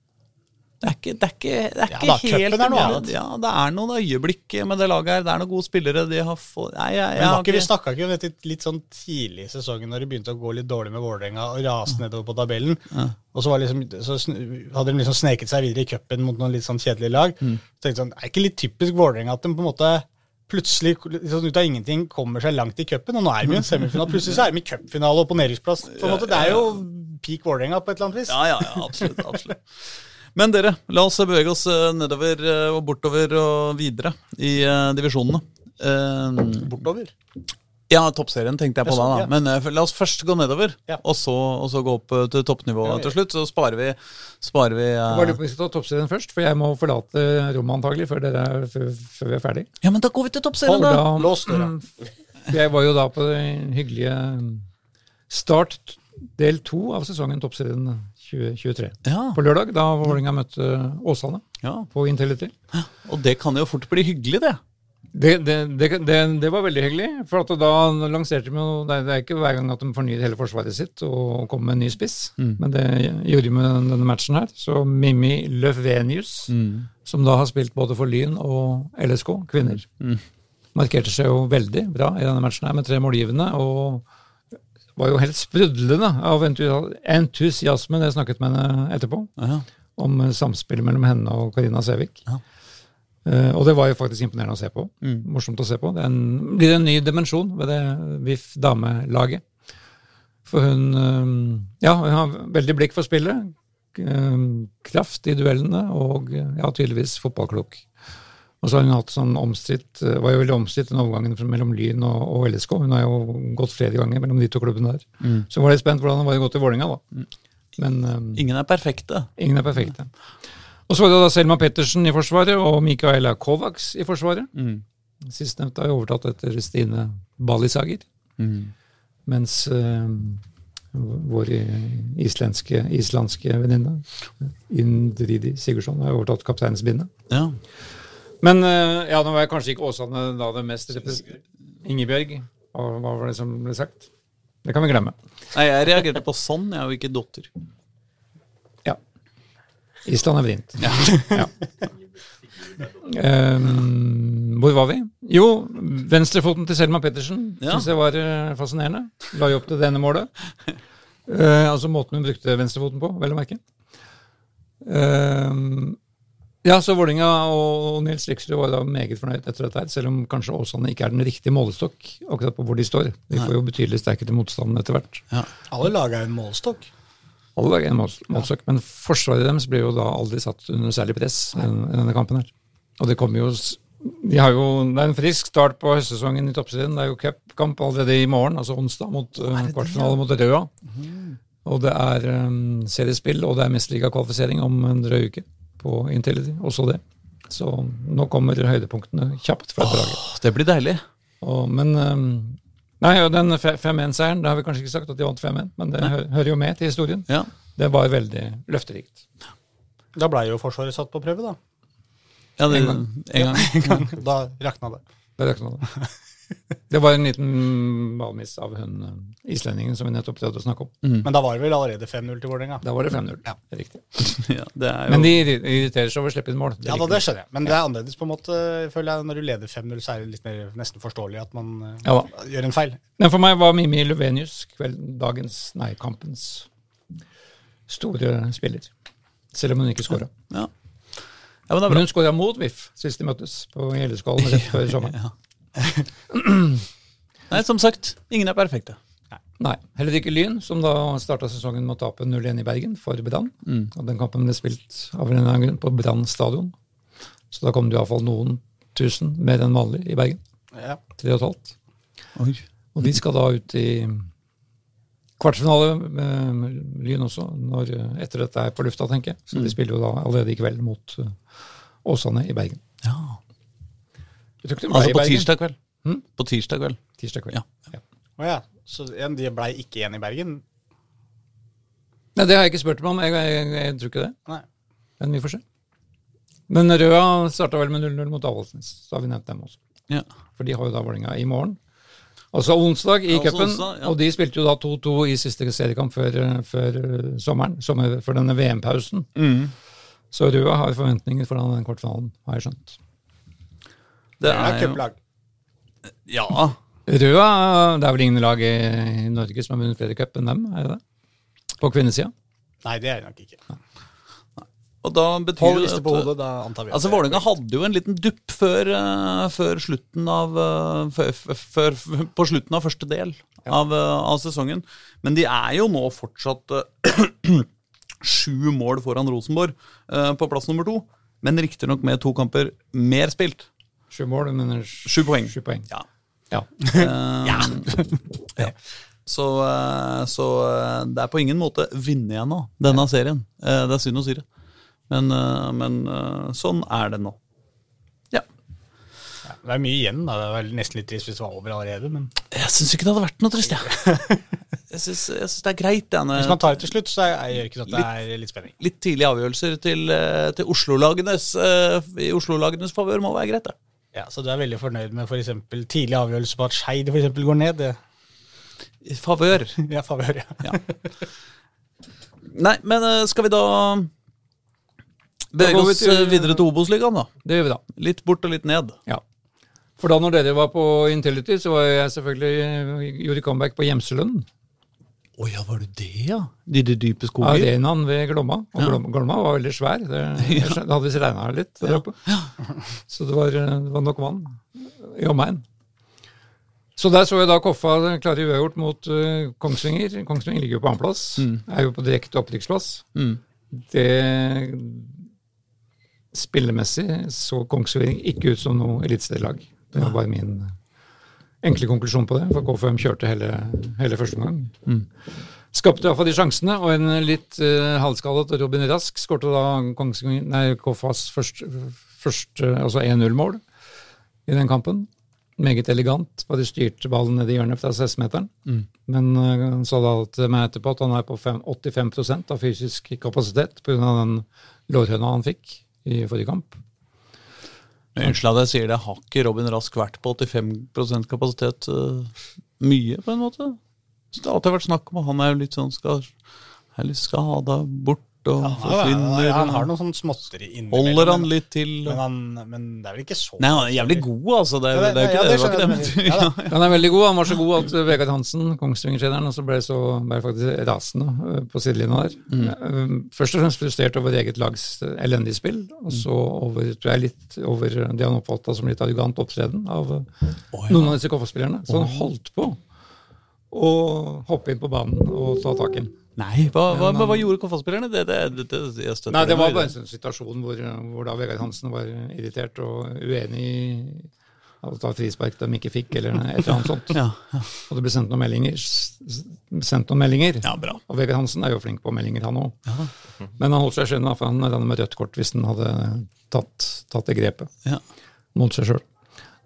Det er ikke, det er ikke, det er Ja ikke da, helt er noe annet. Ja, det er noen øyeblikk med det laget her. Det er noen gode spillere. De har fått Nei, jeg, jeg, Men var ikke, vi snakka ikke om dette litt sånn tidlig i sesongen, når det begynte å gå litt dårlig med Vålerenga og rase nedover på tabellen. Og så, var liksom, så hadde de liksom sneket seg videre i cupen mot noen litt sånn kjedelige lag. Så tenkte sånn, Er ikke litt typisk Vålerenga at de på en måte plutselig liksom, ut av ingenting kommer seg langt i cupen? Og nå er jo i en semifinale. Plutselig så er de i cupfinale og på nedrykksplass. Det er jo peak Vålerenga på et eller annet vis. Ja, ja, ja, absolutt, absolutt. Men dere, la oss bevege oss eh, nedover eh, og bortover og videre i eh, divisjonene. Bortover. ja, toppserien tenkte jeg på da, da. ja. Men la oss først gå nedover, Ja. og, så, og så gå opp til toppnivået Ja, ja. til slutt. Så sparer vi, sparer vi uh... Bare lurer på om vi skal ta toppserien først, for jeg må forlate rommet antagelig før, dere, er- før, før vi er ferdig. Ja, men da går vi til toppserien, da. Da- Lås døra. Mm, Jeg var jo da på den hyggelige Start del to av sesongen Toppserien 2023. Ja, På lørdag, da Vålerenga møtte Åsane ja. på Intility. Og det kan jo fort bli hyggelig, det. Det, det, det, det, var veldig hyggelig, for da lanserte de jo Det er- ikke hver gang at de fornyer hele forsvaret sitt og kommer med en ny spiss, men det gjorde de med denne matchen her. Så Mimmi Løfvenius, som da har spilt både for Lyn og LSK, kvinner. markerte seg jo veldig bra i denne matchen her med tre målgivende. og var jo helt sprudlende av entu- entusiasme da jeg snakket med henne etterpå. Ja. Om eh, samspillet mellom henne og Karina Sævik. Ja. Uh, og det var jo faktisk imponerende å se på. Mm. Morsomt å se på. Det en, blir en ny dimensjon ved det VIF damelaget. For hun uh, ja, hun har veldig blikk for spillet. Uh, Kraft i duellene og eh, ja, tydeligvis fotballklok. Og så har hun hatt sånn omstridt eh, var jo veldig omstridt den overgangen mellom Lyn og, og LSK. Hun har jo gått flere ganger mellom de to klubbene der. Mm. Så var litt spent hvordan det var gått i Vålerenga, da. Men um, Ingen er perfekte. ingen er perfekte. Og så var det da Selma Pettersen i Forsvaret og Mikaela Kovacs i Forsvaret. Mm. Sistnevnte har jo overtatt etter Stine Balisager. Mm. Mens uh, vår islandske, islandske venninne Indridi Sigurdsson har overtatt kapteinsbindet. Ja. Men eh, ja, nå var jeg kanskje ikke Åsane da det mest Ingebjørg. Hva hva var det som ble sagt? Det kan vi glemme. Nei, jeg reagerte på sånn, jeg jo ikke dotter. Ja. Island er vrient. Ja. Ehm, hvor var vi? Jo, venstrefoten til Selma Pettersen Ja. synes jeg var eh, fascinerende. La jo opp til denne målet. Uh, altså måten hun brukte venstrefoten på, vel å merke. Ehm, ja, så Vålinga og Nils Riksrud var da meget fornøyd etter dette, her, selv om kanskje Åsane ikke er den riktige målestokk akkurat på hvor de står. De får jo betydelig sterkere motstand etter hvert. Alle lag er jo en målestokk. Alle lag er en målestokk, ja. men forsvaret deres blir jo da aldri satt under særlig press i denne, kampen her. Og det kommer jo de har jo, Det er en frisk start på høstsesongen i toppserien. Det er jo cupkamp allerede i morgen, altså onsdag, mot uh, kvartfinale mot Røa. Og det er um, seriespill, og det er mesterligakvalifisering om en drøy uke på Intility. Også det. Så nå kommer høydepunktene kjapt fra draget. Det blir deilig. Og, men um, Nei, den 5-1-seieren, det har vi kanskje ikke sagt at de vant 5-1, men det hø hører jo med til historien. Ja. Det var veldig løfterikt. Da blei jo Forsvaret satt på prøve, da. ja det, En en gang. gang. Da rakna det. Da rakna noe. det var en liten valmiss av hun eh, islendingen som vi nettopp prøvde å snakke om. Men da var det vel allerede 5-0 til Vålerenga. Da var det 5-0. Ja. Det er Riktig. Ja, det er jo Men de irriterer seg over å slippe inn mål. Det Ja, da, det skjønner jeg. Men det er annerledes på en måte, føler jeg. Når du leder 5-0, så er det litt mer nesten forståelig at man eh, Ja gjør en feil. Men for meg var Mimi Luvenius kveld, dagens, nei, kampens store spiller. Selv om hun ikke skåra. ja. ja, men Men hun skåra mot VIF sist de møttes, på Gjelleskålen rett før sommeren. Nei, som sagt, ingen er perfekte. Nei, heller ikke Lyn, som da starta sesongen med å tape 0-1 i Bergen for Brann. Og den kampen ble spilt av en eller annen grunn på Brann stadion. Så da kom det iallfall noen tusen mer enn vanlig i Bergen. Ja. Tre og et halvt. Oi. Og de skal da ut i kvartfinale med Lyn også, når, etter dette er på lufta, tenker jeg. Så de spiller jo da allerede i kveld mot eh, Åsane i Bergen. Ja. Jeg tror ikke de ble Altså på tirsdag kveld. Hmm? På tirsdag kveld. Tirsdag kveld. Ja. Ja. Oh, ja. Så de blei ikke igjen i Bergen? Nei, det har jeg ikke spurt om. Jeg, jeg, jeg, jeg tror ikke det. Nei. Men vi får se. Men Røa starta vel med 0-0 mot Avaldsnes. Så har vi nevnt dem også. Ja. For de har jo da Vålerenga i morgen. Altså onsdag i cupen. Og de spilte jo da 2-2 i siste seriekamp før, før eh, sommeren. Sommer, for denne VM-pausen. Mm. Så Røa har forventninger foran den kvartfinalen, har jeg skjønt. Det er cuplag. Ja. Røa, det er vel ingen lag i, i Norge som har vunnet flere cup enn dem, er det det? På kvinnesida? Nei, det er det nok ikke. Og da betyr Hold det liste på hodet, da antar vi Altså Vålerenga hadde jo en liten dupp før, eh, før slutten av eh, før, før, På slutten av første del av, eh, av sesongen. Men de er jo nå fortsatt sju mål foran Rosenborg på plass nummer to. Men riktignok med to kamper mer spilt. Sju mål, men Sju poeng. Sju poeng. Ja. Ja. Eh, ja. Så, eh, så eh, det er på ingen måte vinne igjen nå, denne serien. Eh, Det er synd å si det. Men, men sånn er det nå. Ja. Det er mye igjen, da. Det er vel nesten litt trist hvis det var over allerede. Men Jeg syns ikke det hadde vært noe trist, jeg. Jeg syns, jeg syns det er greit. det, hvis man tar det til slutt, så er- gjør ikke det at det er litt spenning. Litt tidlige avgjørelser til, til Oslo-lagenes i Oslo-lagenes favør må være greit, det. Ja, Så du er veldig fornøyd med f.eks. tidlig avgjørelse på at Skeid for eksempel går ned? Det. I favør. Ja, favør, ja. Ja. Nei, men eh, skal vi da bevege går vi oss til- eh, videre til Obos-ligaen, da? Det gjør vi da. Litt bort og litt ned. Ja. For da når dere var på Intility, så var jeg selvfølgelig gjorde comeback på Gjemselund. Å ja, var det det, ja? De, de dype skoger? Arenaen ved Glomma. Og Ja. Glomma, var veldig svær. Det, det hadde visst regna litt der oppe. Så det var, det var nok vann i omegn. Så der så jeg da Koffa klare uavgjort mot uh, Kongsvinger. Kongsvinger ligger jo på annenplass. Er jo på direkte opprykksplass. Mm. Det Spillemessig så Kongsvinger ikke ut som noe eliteserielag. Det var bare min enkle konklusjon på det. For KFM kjørte hele, hele første omgang. Skapte iallfall de sjansene, og en litt uh, halvskallet Robin Rask skårte da KFAs første, første altså 1-0-mål i den kampen. Meget elegant. Bare styrte ballen ned i hjørnet fra 16-meteren. Men uh, han sa da til meg etterpå at han er på 5, 85% av fysisk kapasitet pga. den lårhøna han fikk i forrige kamp. Unnskyld at jeg sier det, har ikke Robin Rask vært på 85 kapasitet uh, mye, på en måte? Så det har alltid vært snakk om at han er jo litt sånn skal, er litt skada bort og Ja, forsvinner. ja, han har noen sånn småtteri innimellom. Holder han litt til? Men, han, men det er vel ikke så Nei, han er jævlig god, altså. Det er, Ja, det er ikke ja, det. Det var ikke det, men Ja. Han er veldig god. Han var så god at Vegard Hansen, Kongsvinger-treneren, også ble, så, ble faktisk rasende uh, på sidelinja der. Mm. Først og fremst frustrert over eget lags elendige spill, og så over, tror jeg, litt over det han oppfatta som litt arrogant opptreden av uh, noen av disse KF-spillerne. Så han holdt på å hoppe inn på banen og ta tak i den. Nei, hva, hva, men, hva gjorde KFA-spillerne? Det, det, det, Nei, det var bare en sånn situasjon hvor, hvor da Vegard Hansen var irritert og uenig i at ta frispark de ikke fikk, eller et eller annet sånt. Ja, Og det ble sendt noen meldinger. Sendt noen meldinger. ja, bra. Og Vegard Hansen er jo flink på meldinger, han òg. Men han holdt seg da, for han hadde med rødt kort hvis han hadde tatt, tatt det grepet Ja. mot seg sjøl.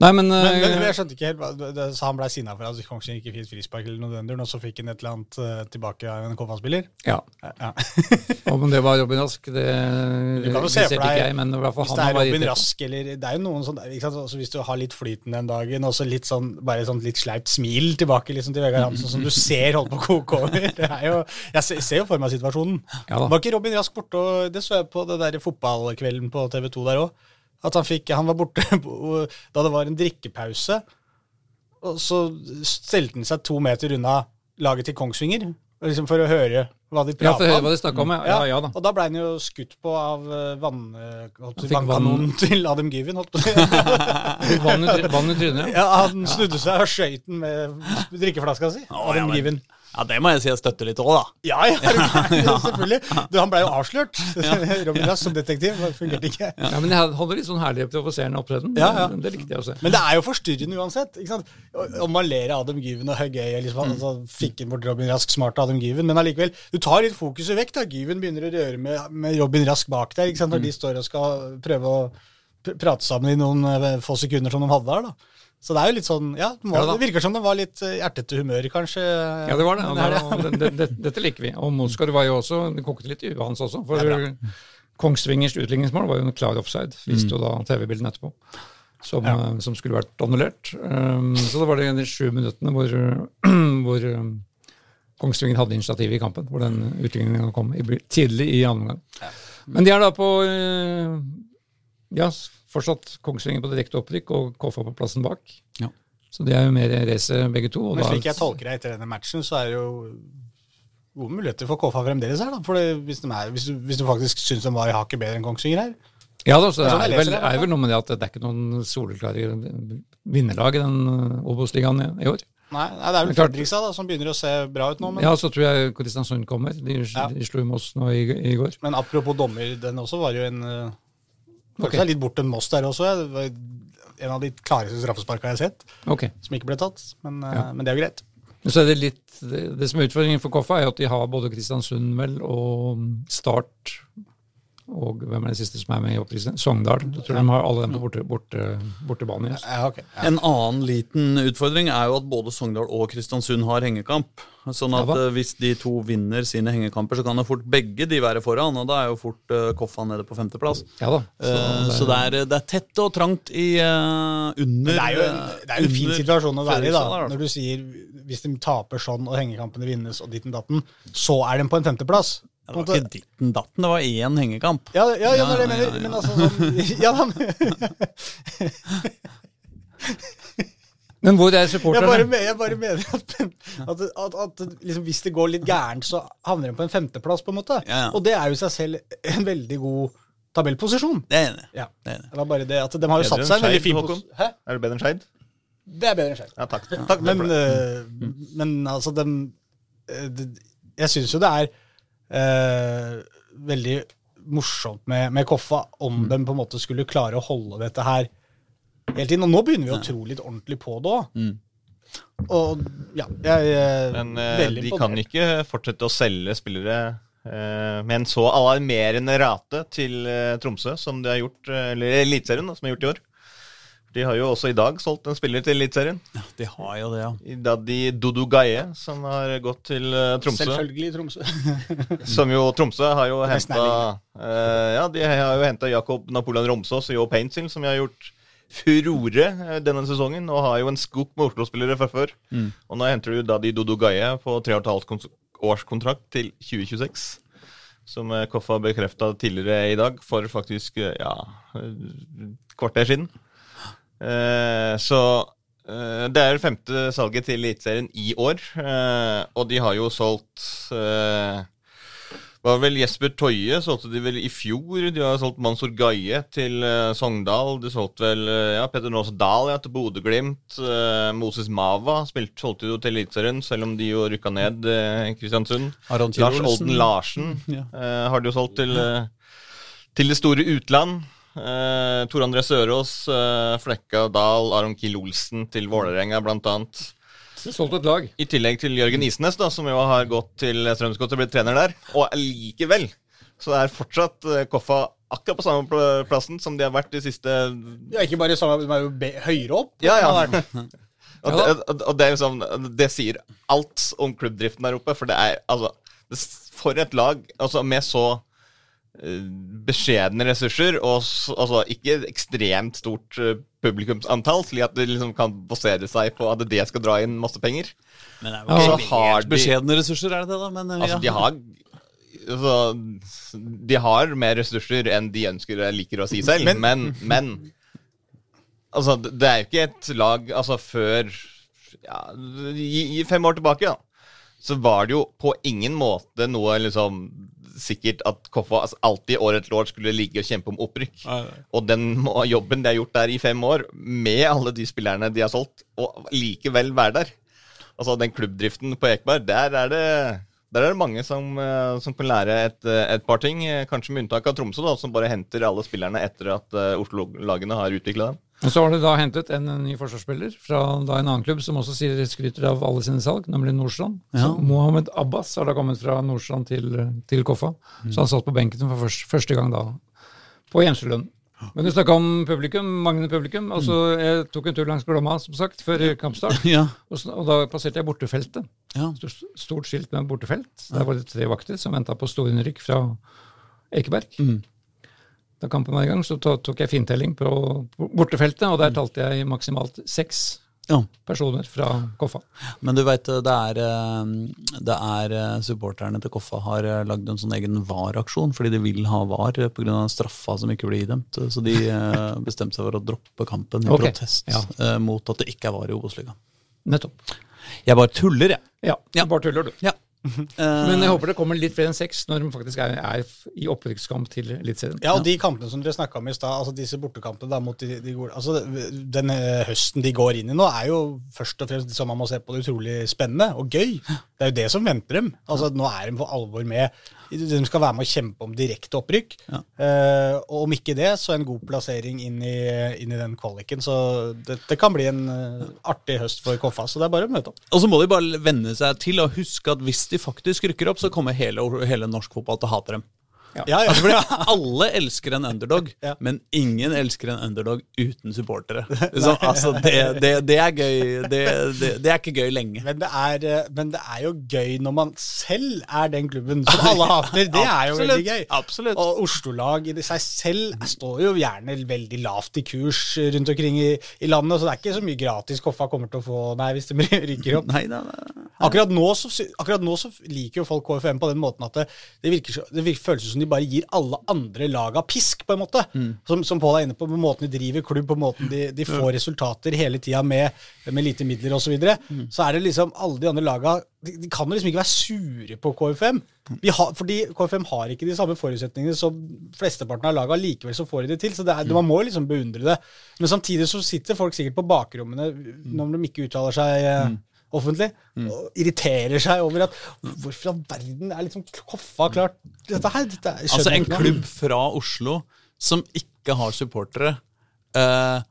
Nei, men, Men, men eh, jeg skjønte ikke helt, det, det, Så han ble sinna for at Kongsvinger ikke fikk frispark, eller noe den og så fikk han et eller annet uh, tilbake av en KFA-spiller? ja. Ja, ja. Om det var Robin Rask, det deg ikke jeg, men i hvert fall han det er var Robin. Rask, eller Det er jo noen sånn ikke sant? Altså, Hvis du har litt flyten den dagen, og så litt sånn, bare sånn litt sleipt smil tilbake liksom til Vegard Hansen, som du ser holder på å koke over. Det er jo, jeg ser, jo for meg situasjonen. Ja. Var ikke Robin Rask borte, og det så jeg på det der fotballkvelden på TV 2 der òg. At han fikk Han var borte da det var en drikkepause, og så stelte han seg to meter unna laget til Kongsvinger, liksom for å høre hva de Ja, for å prata høre om. hva de snakka om, ja. Ja, ja da. Og da ble han jo skutt på av eh, vann, eh, å vannkanonen til Adam Given, Holdt på. Vann i, vann i trynet, ja. ja, han snudde seg og skøyt den med drikkeflaska si. Å, ja, Adam Gyven. Ja, det må jeg si jeg støtter litt òg, da. Ja, ja, selvfølgelig. Du, han ble jo avslørt. Robin Rask som detektiv. Det fungerte ikke. ja. Men jeg hadde litt sånn herlig provoserende opptreden. Ja, ja. Det likte jeg å se. Men det er jo forstyrrende uansett. ikke sant? Om man ler av Adam Gyven og er gøy, liksom, altså, fikk inn bort Robin Rask, smart av Adam Gyven, men allikevel, du tar litt fokuset vekk. da. Gyven begynner å røre med, med Robin Rask bak der, ikke sant? når de står og skal prøve å pr prate sammen i noen eh, få sekunder som de hadde der. da. Så det er jo litt sånn, ja, det, må, Ja det virker som det var litt hjertete ertete humør, kanskje. Ja, det var det. Og det, det, det, dette liker vi. Og Mosgaard var jo også Det kokte litt i huet hans også. For Kongsvingers utligningsmål var jo en klar offside, viste jo da TV-bildene etterpå. Som, eh, som skulle vært annullert. Um, så da var det de sju minuttene hvor, hvor um, Kongsvinger hadde initiativet i kampen. Hvor den utligningen kom i, tidlig i andre omgang. Men de er da på uh, Ja, fortsatt Kongsvinger på direkte opprykk og KFA på plassen bak. Ja. Så de er jo mer race begge to. og Men slik jeg tolker det etter denne matchen, så er det jo gode muligheter for KFA fremdeles her. da. For det, hvis, de er, hvis, du, hvis du faktisk syns de var i hakket bedre enn Kongsvinger her. Ja da, så det Det er sånn er, vel, det, er vel noe med det at det er ikke noen soleklare vinnerlag i den uh, Obos-ligaen i, i år. Nei, nei det er vel Fredrikstad da, som begynner å se bra ut nå. Men, Ja, så tror jeg Kristiansund kommer. De, Ja. de slo Moss nå i, i går. men apropos dommer, den også var jo en uh, Ok. seg litt bort til Moss der også. Det var en av de klareste straffesparka jeg har sett, okay. som ikke ble tatt. Men, uh, Ja. men det er jo greit. Så er det litt, det, det som er utfordringen for Koffa, er at de har både Kristiansund vel og Start og hvem er det siste som er med i opprisen? Sogndal. Jeg tror de har alle dem på borte, borte, bortebane. Ja, okay. Ja. En annen liten utfordring er jo at både Sogndal og Kristiansund har hengekamp. Sånn at Ja eh, hvis de to vinner sine hengekamper, så kan det fort begge de være foran, og da er jo fort uh, Koffa nede på femteplass. Ja da. Eh, Så, det, er, det er tett og trangt i uh, under det er jo en, det er en fin situasjon å være i, da. Når du sier hvis de taper sånn og hengekampene vinnes og ditten datten, så er de på en femteplass. Det var ikke ditten datten, det var én hengekamp. Ja, ja, ja, Ja, det er mener. ja, ja. Men altså sånn Ja, da. Men hvor er Jeg bare, supporterne? jeg bare mener at, at, at, at liksom, hvis det går litt gærent, så havner de på en femteplass, på en måte. Ja, ja. Og det er jo i seg selv en veldig god tabellposisjon. Det er enig. Ja. Det er enig. Det var bare det at de har jo satt seg en veldig fin posisjon. Er det bedre enn Skeid? Det er bedre enn Skeid. Ja, takk. takk Men, øh, men altså, dem øh, Jeg syns jo det er øh, veldig morsomt med, med Koffa om de på en måte skulle klare å holde dette her hele tiden. Og nå begynner vi å tro litt ordentlig på det òg. Og ja, jeg er Men eh, veldig de kan ikke fortsette å selge spillere eh, med en så alarmerende rate til eh, Tromsø som de har gjort, eh, eller Eliteserien, som de har gjort i år. De har jo også i dag solgt en spiller til Eliteserien. De har jo det, ja. Daddy Dodo Gaie, som har gått til eh, Tromsø. Selvfølgelig Tromsø. Som jo Tromsø har jo henta henta Ja, de har jo henta Jakob Napoleon Romsås og Joe Paintsil, som har gjort furore eh, denne sesongen, og har jo en skog med Oslo-spillere fra før. Og nå henter du Daddy Dodo Gaie på tre og et halvt årskontrakt til 2026. Som eh, Koffa bekrefta tidligere i dag, for faktisk eh, ja, eh, kvarter siden. Eh, så eh, det er det femte salget til Eliteserien i år, eh, og de har jo solgt var vel Jesper Toie solgte de vel i fjor. De har solgt Mansour Gaie til Sogndal. De solgte vel ja, Petter Nås Dahl ja, til Bodø-Glimt. Moses Mava spilte, solgte jo til Eliteserien, selv om de jo rykka ned eh, Kristiansund. Lars Olden Larsen Ja. eh, har de jo solgt til, til det store utland. Uh, Tor André Sørås, uh, Flekka Dahl, Aron Kiel Olsen til Vålerenga, annet. Solgt et lag. I tillegg til Jørgen Isnes, da, som jo har gått til Strømsgodset og blitt trener der. Og likevel så er fortsatt eh, Koffa akkurat på samme plassen som de har vært de siste Ja, ikke bare samme, de er jo høyere opp. Ja, ja. Og, det, og- det er sånn Det sier alt om klubbdriften der oppe, for det er altså For et lag altså med så eh, beskjedne ressurser, og altså ikke ekstremt stort eh, publikumsantall, slik at det liksom kan basere seg på at det skal dra inn masse penger. Men det er jo så ikke har helt de- beskjedne ressurser, er det det, da? Men, eh, Altså, ja. de har altså, De har mer ressurser enn de ønsker og liker å si selv, Men- men, men, Altså, det det er jo ikke et lag Altså, før ja, i, i fem år tilbake, da, så var det jo på ingen måte noe liksom sikkert at Koffa altså, alltid år etter år skulle ligge og kjempe om opprykk. Og den jobben de har gjort der i fem år, med alle de spillerne de har solgt, og likevel være der. Altså den klubbdriften på Ekeberg, der er det der er det mange som, eh, som kan lære et, eh, et par ting. Kanskje med unntak av Tromsø, da, som bare henter alle spillerne etter at eh, Oslo-lagene har utvikla dem. Men så har de da hentet en ny forsvarsspiller fra da en annen klubb som også sier, skryter av alle sine salg, nemlig Nordstrand. Så Mohammed Abbas har da kommet fra Nordstrand til, til Koffa. Så han satt på benken for første, første gang da på hjemselønn. Men du snakka om publikum, manglende publikum. altså Jeg tok en tur langs Glomma, som sagt, før kampstart. ja. Og, så, og da passerte jeg bortefeltet. Ja. Stort, stort skilt med bortefelt. Der var det tre vakter som venta på storinnrykk fra Ekeberg. Da kampen var i gang, så tok jeg fintelling på bortefeltet, og der talte jeg maksimalt seks ja. personer fra Koffa. Men du veit, det eh, det er eh, supporterne til Koffa har eh, lagd en sånn egen VAR-aksjon, fordi de vil ha VAR pga. straffa som ikke blir idømt. Så de eh, bestemte seg for å droppe kampen i okay. protest ja. eh, mot at det ikke er VAR i Obos-ligaen. Nettopp. Jeg bare tuller, jeg. Ja, Ja. bare tuller du. Ja. Men jeg håper det kommer litt flere enn seks når de faktisk er, er i opprykkskamp til Eliteserien. Ja, og de kampene som dere snakka om i stad, altså disse bortekampene da mot de, de gode Altså, Den eh, høsten de går inn i nå, er jo først og fremst som man må se på det utrolig spennende og gøy. Det er jo det som venter dem. Altså, Nå er de for alvor med. De skal være med å kjempe om direkte opprykk. Eh, og om ikke det, så en god plassering inn i, inn i den kvaliken. Så det, det kan bli en eh, artig høst for Koffa. Så det er bare å møte opp. Og så må de bare venne seg til å huske at hvis de faktisk rykker opp, så kommer hele, hele norsk fotball til å hate dem. Ja, ja. Altså, alle elsker en underdog, Ja. men ingen elsker en underdog uten supportere. Så, altså, det, det, det er gøy. Det, det, det er ikke gøy lenge. Men det, er, eh, men det er jo gøy når man selv er den klubben som alle hater. Det er jo veldig gøy. absolutt. Og Oslo-lag i seg selv står jo gjerne veldig lavt i kurs rundt omkring i, i landet, så det er ikke så mye gratis Koffa kommer til å få nei, hvis de rykker opp. Nei, nei, nei. Akkurat nå, så, akkurat nå så liker jo folk KFM på den måten at det, det, virker, virker, føles som de bare gir alle andre laga pisk, på en måte. Mm. Som, som Pål er inne på, på måten de driver klubb, på måten de, de får resultater hele tida med, med lite midler osv. Så, videre. Mm. så er det liksom alle de andre laga de, de kan jo liksom ikke være sure på KFM. Vi har, fordi KFM har ikke de samme forutsetningene som flesteparten av laga. Likevel så får de det til. Så det er, man må liksom beundre det. Men samtidig så sitter folk sikkert på bakrommene når de ikke uttaler seg offentlig, og irriterer seg over at Hvorfor i all verden er liksom Koffa klart dette her? Dette Altså en klubb fra Oslo som ikke har supportere, eh,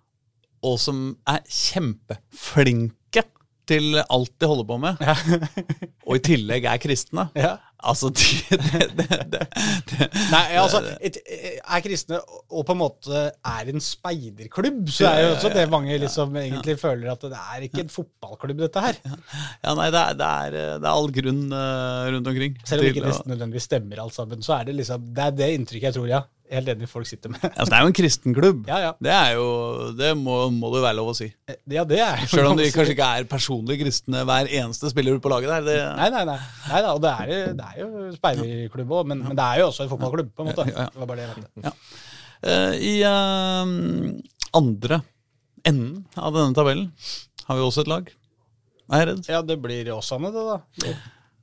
og som er kjempeflinke til alt de holder på med, og i tillegg er kristne. Ja. Altså, de, det, det, det, Nei, altså, et, er kristne og på en måte er en speiderklubb, så er jo også det mange liksom egentlig føler at det er ikke en fotballklubb, dette her. Ja, nei, det er, det er, det er all grunn eh, rundt omkring. Selv om ikke nesten nødvendigvis stemmer alt sammen, så er det liksom Det er det inntrykket jeg tror, ja. Helt enig folk sitter med. Altså, det er jo en kristen klubb. Ja, ja. Det er jo, det må, må det være lov å si. Ja, det er jo Selv om de kanskje ikke er personlig kristne hver eneste spiller på laget der. Det, Nei, nei, nei. nei da, og det er, det er jo speiderklubb òg, men, men det er jo også en fotballklubb, på en måte. Det var bare det jeg mente. Uh, I uh, andre enden av denne tabellen har vi også et lag. Er jeg redd? Ja, det blir Åsane, det, da.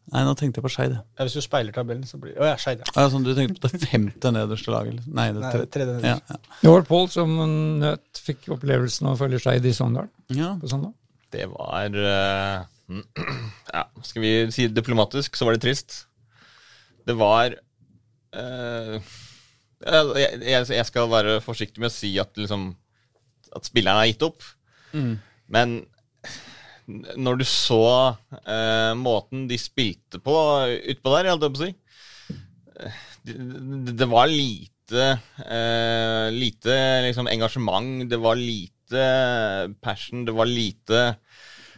Nei, nå tenkte jeg på Skeid. Ja, hvis du speiler tabellen, så blir Å ja, Skeid, ja. Ja, sånn, du tenkte på det femte nederste laget? eller? Nei, det Nei, tre- tredje ja, ja. Det var Pål som nøt fikk opplevelsen av å følge Skeid i Sogndal ja. på søndag. Det var uh, Ja, skal vi si det diplomatisk, så var det trist. Det var uh, jeg, jeg, skal være forsiktig med å si at liksom At spillerne har gitt opp. Men når du så eh, måten de spilte på utpå der, holdt jeg på å si eh, det, det, var lite eh, Lite liksom engasjement, det var lite passion, det var lite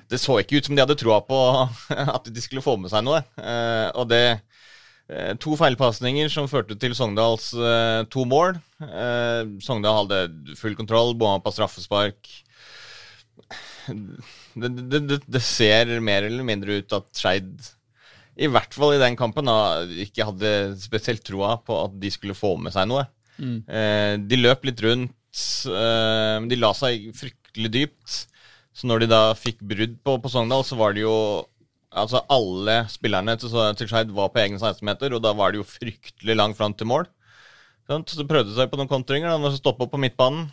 Det så ikke ut som de hadde troa på at de skulle få med seg noe. Eh, og det eh, To feilpasninger som førte til Sogndals eh, to mål. Eh, Sogndal hadde full kontroll, bomma på straffespark. Det, det, det, ser mer eller mindre ut at Skeid, i hvert fall i den kampen, da, ikke hadde spesielt troa på at de skulle få med seg noe. Eh, de løp litt rundt, eh, de la seg fryktelig dypt. Så når de da fikk brudd på, på Sogndal, så var det jo Altså alle spillerne til, til Skeid var på egne 16-meter, og da var det jo fryktelig langt fram til mål. Så Så de prøvde seg på noen kontringer, de stoppa på midtbanen.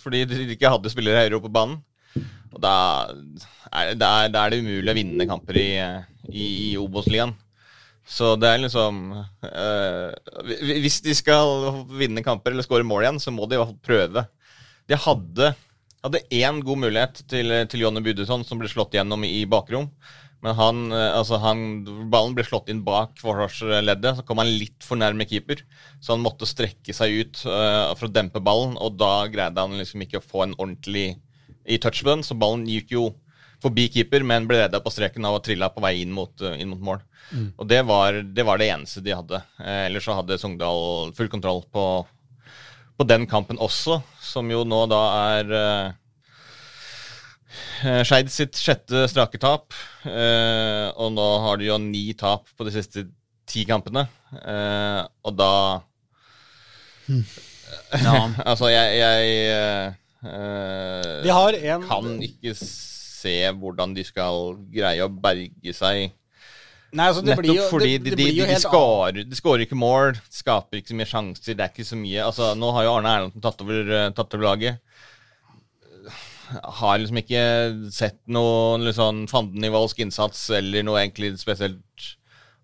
Fordi de ikke hadde spillere høyere oppe på banen. Og da er, da er, da er det umulig å vinne kamper i, i, i Obos-ligaen. Så det er liksom øh, Hvis de skal vinne kamper eller skåre mål igjen, så må de i hvert fall prøve. De hadde hadde én god mulighet til, til Jonny Budesson, som ble slått gjennom i bakrom. Men han, øh, altså han, ballen ble slått inn bak forsvarsleddet. Så kom han litt for nærme keeper, så han måtte strekke seg ut øh, for å dempe ballen. Og da greide han liksom ikke å få en ordentlig i touch på den, så ballen gikk jo forbi keeper, men ble redda på streken av å trille på vei inn mot, uh, inn mot mål. Og det var, det var det eneste de hadde. Eh, ellers så hadde Sogndal full kontroll på, på den kampen også, som jo nå da er eh, Skeid sitt sjette strake tap. eh, og nå har de jo ni tap på de siste ti kampene. Eh, og da Ja. Altså, jeg, jeg eh, en kan ikke se hvordan de skal greie å berge seg. Nei, altså, det Nettopp blir jo, fordi det, de, det de, de, skårer, de skårer ikke mål, skaper ikke så mye sjanser. Det er ikke så mye Altså, Nå har jo Arne Erlandsen tatt over, eh, tatt over laget. Har liksom ikke sett noen liksom, fandenivoldsk innsats eller noe egentlig spesielt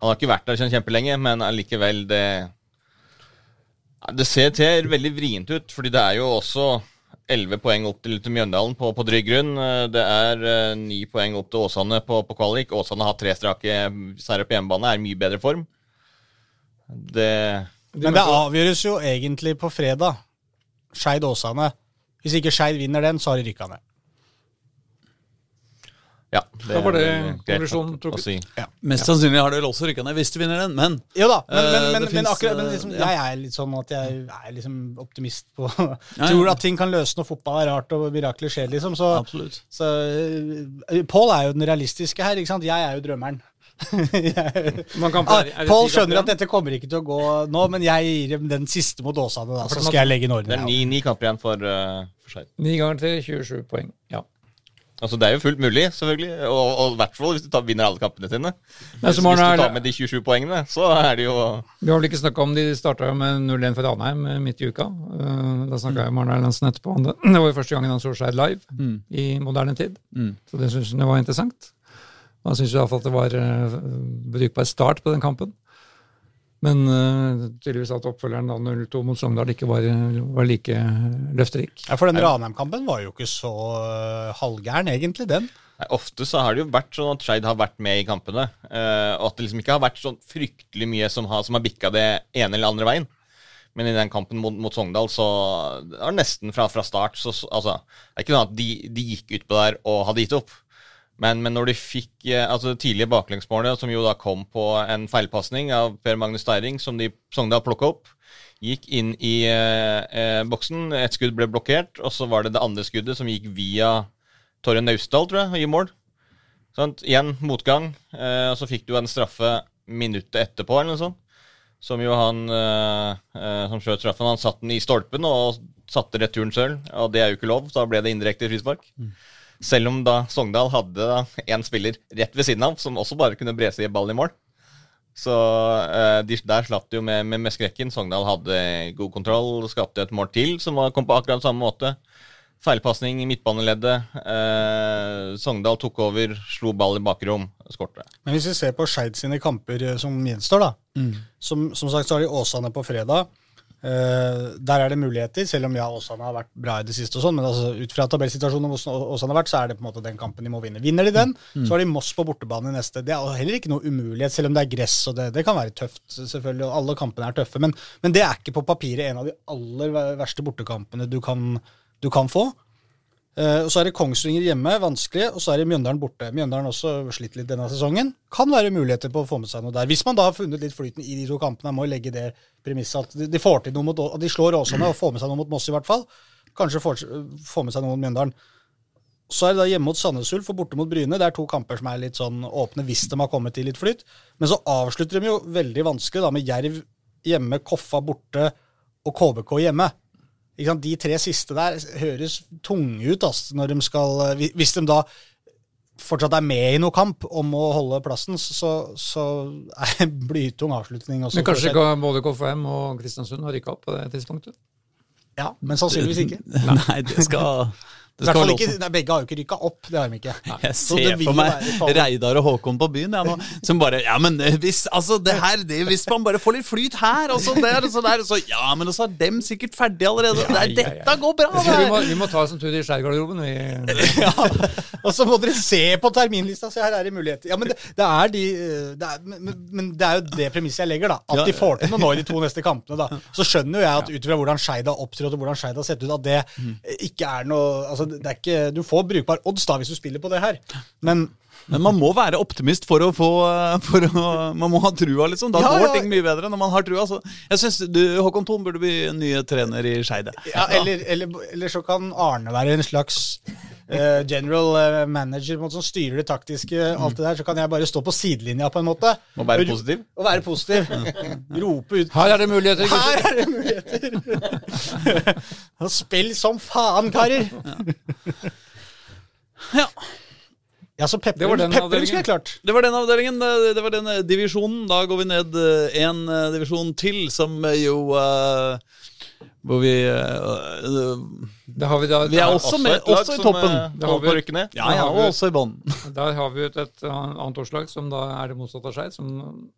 Han har ikke vært der sånn kjempelenge, men allikevel, det Det ser til veldig vrient ut, fordi det er jo også elleve poeng opp til, til Mjøndalen på, på trygg grunn. Eh, Det er eh, ni poeng opp til Åsane på, på kvalik. Åsane har tre strake seire på hjemmebane, er i mye bedre form. Det Men det avgjøres jo egentlig på fredag. Skeid Åsane. Hvis ikke Skeid vinner den, så har de rykka ned. Ja, det Da var det konklusjonen trukket. si. Mest sannsynlig har det vel også rykka ned hvis du vinner den, men Jo da, men, Eh, men, men, men, akkurat, men eh, liksom, ja. jeg er litt sånn at jeg er liksom optimist på ja. Tror at ting kan løse når fotball er rart og mirakler skjer, liksom. Så, absolutt. så uh, Pål er jo den realistiske her, ikke sant? Jeg er jo drømmeren. Jeg- Man kan- Ah, Pål skjønner at dette kommer ikke til å gå nå, men jeg gir dem den siste mot Åsane, da. Så skal jeg legge inn Det er ni, ni kamper igjen for, uh, for seg. Ni ganger til 27 poeng. Ja. Altså, det er jo fullt mulig, selvfølgelig. Og, og i hvert fall hvis du tar, vinner alle kampene sine. Men Hvis, hvis du tar med de 27 poengene, så er det jo Vi har vel ikke snakka om de starta med 0-1 for Ranheim eh, midt i uka. Eh, Da snakka jeg med Arne Erlandsen etterpå det. Var jo første gangen han så Skeid live i moderne tid. Så det syns han var interessant. Han syns iallfall at det var uh, brukbar start på den kampen. Men uh, tydeligvis at oppfølgeren da 0-2 mot Sogndal ikke var, var like løfterik. Ja, for den Ranheim-kampen var jo ikke så uh, halvgæren, egentlig, den. Nei, Ofte så har det jo vært sånn at Skeid har vært med i kampene. Uh, og at det liksom ikke har vært sånn fryktelig mye som har, som har bikka det ene eller andre veien. Men i den kampen mot, mot Sogndal så det nesten fra, fra start så, så altså, Det er ikke noe at de, de gikk utpå der og hadde gitt opp. Men, men når de fikk eh, altså det tidlige baklengsmålet, som jo da kom på en feilpasning av Per Magnus Steiring, som de Sogndal plukka opp, gikk inn i eh, eh, boksen. Et skudd ble blokkert, og så var det det andre skuddet som gikk via Torje Naustdal, tror jeg, og i mål. Sant? Igjen motgang. Eh, og så fikk du en straffe minuttet etterpå, eller noe sånt. Som jo han eh, eh, som skjøt straffen, han satte den i stolpen og satte returen selv. Og det er jo ikke lov, så da ble det indirekte frispark. Selv om da Sogndal hadde da en spiller rett ved siden av, som også bare kunne brese i ballen i mål. Så eh, de, der slapp de jo med, med, med skrekken. Sogndal hadde god kontroll, skapte et mål til som var, kom på akkurat samme måte. Feilpasning i midtbaneleddet. Eh, Sogndal tok over, slo ball i bakrom, skårte. Men hvis vi ser på Skeid sine kamper eh, som gjenstår, da. Som, som sagt så har de Åsane på fredag. Eh, der er det muligheter, selv om ja, Åsane har vært bra i det siste, og sånn, men altså, ut fra tabellsituasjonen Åsane har vært, så er det på en måte den kampen de må vinne. Vinner de den, så har de Moss på bortebane i neste. Det er heller ikke noe umulighet, selv om det er gress, og det, det kan være tøft, selvfølgelig, og alle kampene er tøffe, men, men det er ikke på papiret en av de aller verste bortekampene du kan, du kan få. Eh, og Så er det Kongsvinger hjemme, vanskelig, og så er det Mjøndalen borte. Mjøndalen også slitt litt denne sesongen. Kan være muligheter på å få med seg noe der. Hvis man da har funnet litt flyten i de to kampene, må jo legge det premisset at de får til noe mot, at de slår Åsane og får med seg noe mot Moss i hvert fall. Kanskje får, får med seg noe mot Mjøndalen. Så er det da hjemme mot Sandnes Ulf og borte mot Bryne. Det er to kamper som er litt sånn åpne hvis de har kommet i litt flyt. Men så avslutter de jo veldig vanskelig da med Jerv hjemme, Koffa borte og KBK hjemme. Ikke sant? De tre siste der høres tunge ut altså, når de skal Hvis de da fortsatt er med i noe kamp om å holde plassen, så, så er det blytung avslutning. Også Men kanskje ikke både KFM og Kristiansund har rykka opp på det tidspunktet? Ja, men sannsynligvis ikke. Nei, det skal skal ikke, nei, Begge har jo ikke rykka opp. Det har de ikke. Jeg ser for meg. Reidar og Håkon på byen jeg, nå, som bare Ja, men hvis, altså, det her, det, hvis man bare får litt flyt her, og så der, og så der, og så Ja, men så er dem sikkert ferdig allerede. Nei, ja, ja. dette går bra! Det. vi må, vi må ta oss en tur i skjærgarderoben. vi. Ja, og så må dere se på terminlista, se her er det muligheter. Ja, men det, det er de det er, men, men- men det er jo det premisset jeg legger, da. At de får til noe nå i de to neste kampene. da. Så skjønner jo jeg at ut fra hvordan Skeid har opptrådt og hvordan Skeid har sett ut, at det ikke er noe altså det er ikke, Du får brukbar odds da hvis du spiller på det her, men Men man må være optimist for å få eh, for å, Man må ha trua, liksom. Da Ja, går ja. ting mye bedre når man har trua. Så jeg synes du, Håkon Thon burde bli nye trener i Skeide. ja, eller, eller, eller så kan Arne være en slags uh, general eh, manager måte, som styrer det taktiske, alt det der. Så kan jeg bare stå på sidelinja på en måte. Og være positiv. Og være positiv. Rope ut Her er det muligheter! Her er det muligheter! Spill som faen, karer! Ja. Ja, så Det var den Pepperud skulle jeg klart. Det var den avdelingen, det, det var den eh, divisjonen. Da går vi ned én divisjon til, som eh, jo eh, Hvor vi uh, har vi, da, Vi er også med, også i toppen. eh, har på å vi- ja. Ja, ja, og også i bånn. Der har vi et, et annet årslag som da er det motsatte av Skeid, som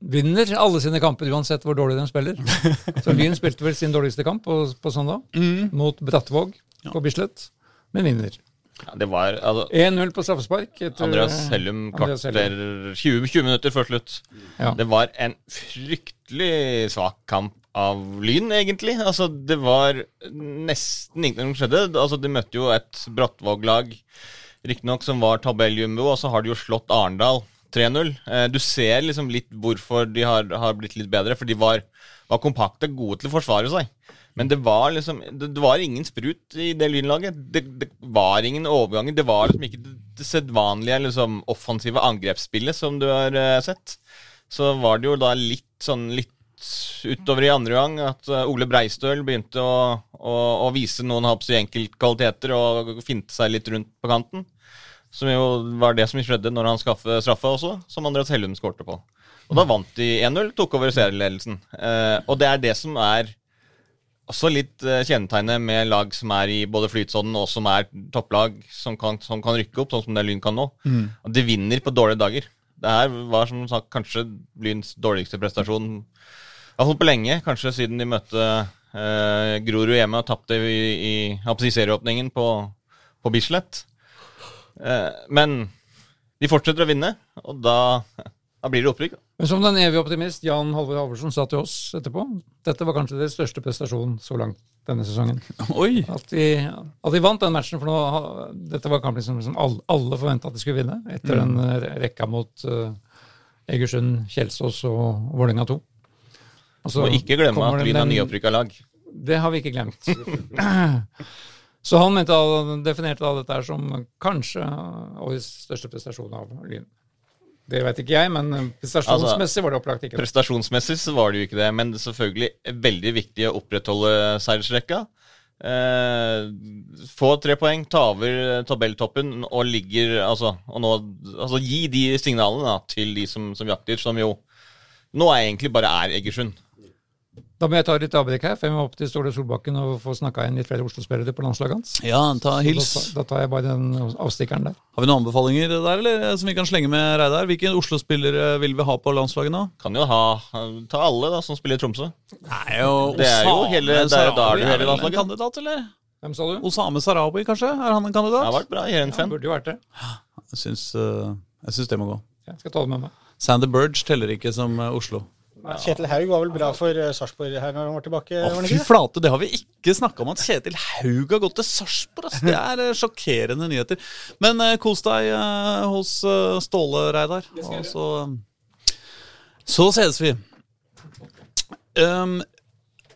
vinner alle sine kamper uansett hvor dårlig de spiller. Så Lyn spilte vel sin dårligste kamp på, på søndag, mot Brattvåg på Bislett, men vinner. Ja, det var altså, 1-0 på straffespark. Andreas Hellum kvarter 20, 20 minutter før slutt. Ja. Det var en fryktelig svak kamp av Lyn, egentlig. Altså, det var nesten ingenting som skjedde. Altså, de møtte jo et Brattvåg-lag riktignok som var tabelljumbo, og så har de jo slått Arendal 3-0. Eh, du ser liksom litt hvorfor de har, har blitt litt bedre, for de var, var kompakte, gode til å forsvare seg. Men det var liksom Det, det var ingen sprut i det lynlaget. Det, det var ingen overganger. Det var liksom ikke det, det sedvanlige liksom, offensive angrepsspillet som du har eh, sett. Så var det jo da litt sånn litt utover i andre gang at uh, Ole Breistøl begynte å, å, å vise noen hoppsi enkeltkvaliteter og finte seg litt rundt på kanten. Som jo var det som skjedde når han skaffet straffa også, som Andreas Hellum skårte på. Og da vant de 1-0, tok over serieledelsen. Eh, og det er det som er også litt uh, kjennetegnet med lag som er i både flytsonen og som er topplag, som kan, som kan rykke opp, sånn som det Lyn kan nå. Mm. De vinner på dårlige dager. Det her var som sagt kanskje Lyns dårligste prestasjon Iallfall på lenge, kanskje siden de møtte eh, Grorud hjemme og tapte i, i, i serieåpningen på, på Bislett. Eh, men de fortsetter å vinne, og da, da blir det opprykk. Men som den evige optimist Jan Halvor Halvorsen sa til oss etterpå, dette var kanskje deres største prestasjon så langt denne sesongen. Oi! At de, at de vant den matchen, for nå, dette var kampen som, som alle, alle forventa at de skulle vinne, etter mm. den rekka mot uh, Egersund, Kjelsås og Vålerenga 2. Altså, Må ikke glemme at Lyn har nyopprykka lag. Det har vi ikke glemt. Så han mente, definerte da dette som kanskje årets største prestasjon av Lyn. Det vet ikke jeg, men prestasjonsmessig var det opplagt ikke det. Prestasjonsmessig så var det jo ikke det, men er selvfølgelig veldig viktig å opprettholde seiersrekka. Eh, få tre poeng, ta over tabelltoppen og ligger altså, og nå, altså gi de signalene da, til de som, som jakter, som jo nå er egentlig bare er Egersund. Da må jeg ta litt avbrekk her, for jeg må opp til Ståle Solbakken og få snakka inn litt flere Oslo-spillere på landslaget hans. Ja, ta hils. Da, da, tar jeg bare den avstikkeren der. Har vi noen anbefalinger der, eller som vi kan slenge med Reidar? Hvilke Oslo-spillere vil vi ha på landslaget nå? Kan jo ha Ta alle da, som spiller i Tromsø. Nei, jo, det er jo hele, det er, da er du hele landslaget. kandidat, eller? Hvem sa du? Osame Sarawi, kanskje? Er han en kandidat? Det har vært bra. Heerenveen. Ja, burde jo vært det. Jeg syns, uh, jeg syns det må gå. Jeg skal ta det med meg. Sander Burge teller ikke som uh, Kjetil Haug var vel bra for uh, Sarpsborg her når han var tilbake? Å, fy flate, det har vi ikke snakka om at Kjetil Haug har gått til Sarpsborg. Det er uh, sjokkerende nyheter. Men uh, kos deg hos Ståle, Reidar. Og så, så ses vi. Um,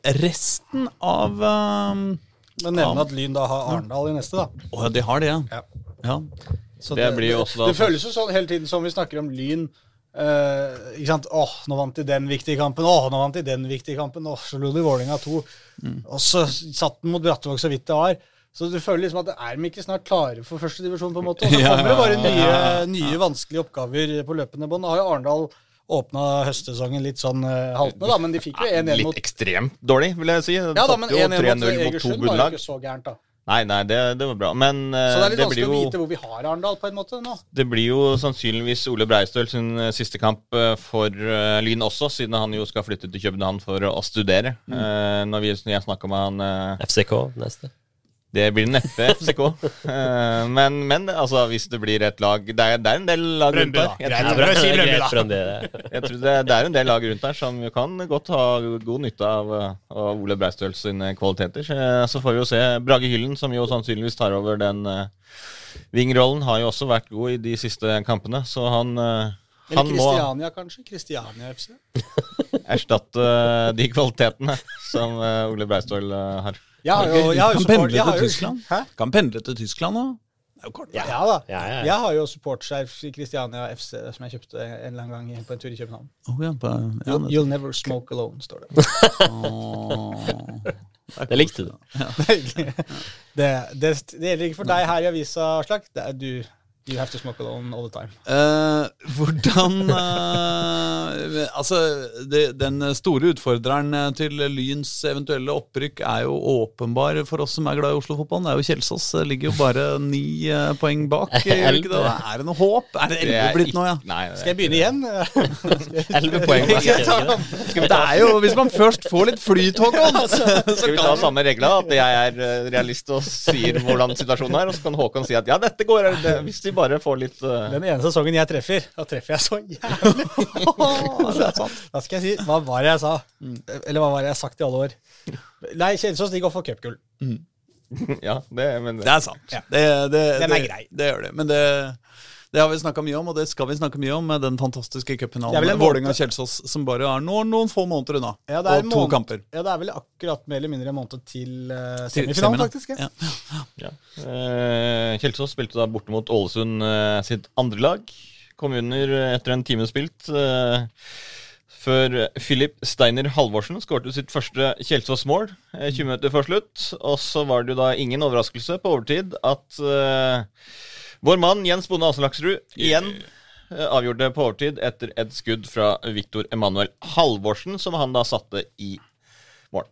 resten av um, Men nevne at Lyn da har Arendal i neste, da. Å ja, de har det, ja. ja. ja. det, det, blir jo også da, det føles jo sånn hele tiden som vi snakker om Lyn Uh, ikke sant? Åh, nå vant de den viktige kampen. Åh, nå vant de den viktige kampen. Åh, så lå de Vålerenga to. Mm. Og så satt den mot Brattvåg så vidt det var. Så du føler liksom at er de ikke snart klare for førstedivisjon, på en måte? Og så kommer det bare nye, nye vanskelige oppgaver på løpende bånd. Da har jo Arendal åpna høstsesongen litt sånn uh, haltende, da, men de fikk jo 1-1 mot Litt ekstremt dårlig, vil jeg si. De ja, da, men 1-1 mot Egersund var jo ikke så gærent, da. Nei, nei, det, det, var bra. Men uh, Så det er litt det vanskelig jo, å vite hvor vi har Arendal, på en måte? nå? Det blir jo sannsynligvis Ole Breistøl sin uh, siste kamp uh, for Lyn også, siden han jo skal flytte til København for å studere. Mm. når, vi, når jeg snakka med han FCK neste. Det blir neppe FCK. Eh, men, men altså, hvis det blir et lag Det er, det er en del lag rundt her. Jeg tror, det, det, er en del lag rundt her som kan godt ha god nytte av, av Ole Breistøl sine kvaliteter. Så får vi jo se. Brage Hyllen, som jo sannsynligvis tar over den uh, wingrollen, har jo også vært god i de siste kampene, så han uh, eller Kristiania, kanskje? Kristiania FC? Erstatte uh, de kvalitetene som Ole Breistøl har. Jeg har jo, jeg har jo kan support, pendle til Tyskland? Hæ? Kan pendle til Tyskland nå? Ja, ja, da. Ja, ja, jeg har jo supportskjerf i Christiania FC som jeg kjøpte en eller annen gang på en tur i København. Oh, på, you'll, you'll, never smoke alone, står det. oh. Det likte du. det, det, det, gjelder ikke for deg her i avisa, Aslak. Du You have to smoke alone all the time. Uh, hvordan uh, Altså, det, den store utfordreren til Lyns eventuelle opprykk er jo åpenbar for oss som er glad i Oslo-fotballen. Det er jo Kjelsås. Ligger jo bare ni uh, poeng bak. Er det, er det noe håp? Er det elleve blitt nå, ja? Nei, Skal jeg begynne igjen? Elleve poeng. det er jo Hvis man først får litt flyt, Håkon Skal vi ta samme regla? At jeg er realist og sier hvordan situasjonen er, og så kan Håkon si at ja, dette går. Det, hvis de bare får litt uh... Den ene sesongen jeg treffer, da treffer jeg så jævlig! da skal jeg si Hva var det jeg sa? Mm. Eller hva var det jeg har sagt i alle år? Nei, Kjelsås de går for cupgull. Mm. Ja, det, men Det er sant. Det, det, Den er det, grei. Det gjør det. Men det, det har vi snakka mye om, og det skal vi snakke mye om med den fantastiske cupfinalen. Vålerenga-Kjelsås, som bare er noen, noen få måneder unna. Ja, og to måned- kamper. Ja, det er vel akkurat mer eller mindre en måned til uh, semifinalen, faktisk. Ja. Ja. Eh, Kjelsås spilte da borte mot Ålesund uh, sitt andre lag. Kom under etter en time spilt. Uh, før Filip Steiner Halvorsen skårte sitt første Kjelsås-mål eh, 20 minutter før slutt. Og så var det jo da ingen overraskelse på overtid at eh, vår mann Jens Bonde Aselaksrud igjen eh, avgjorde på overtid etter et skudd fra Viktor Emanuel Halvorsen, som han da satte i mål.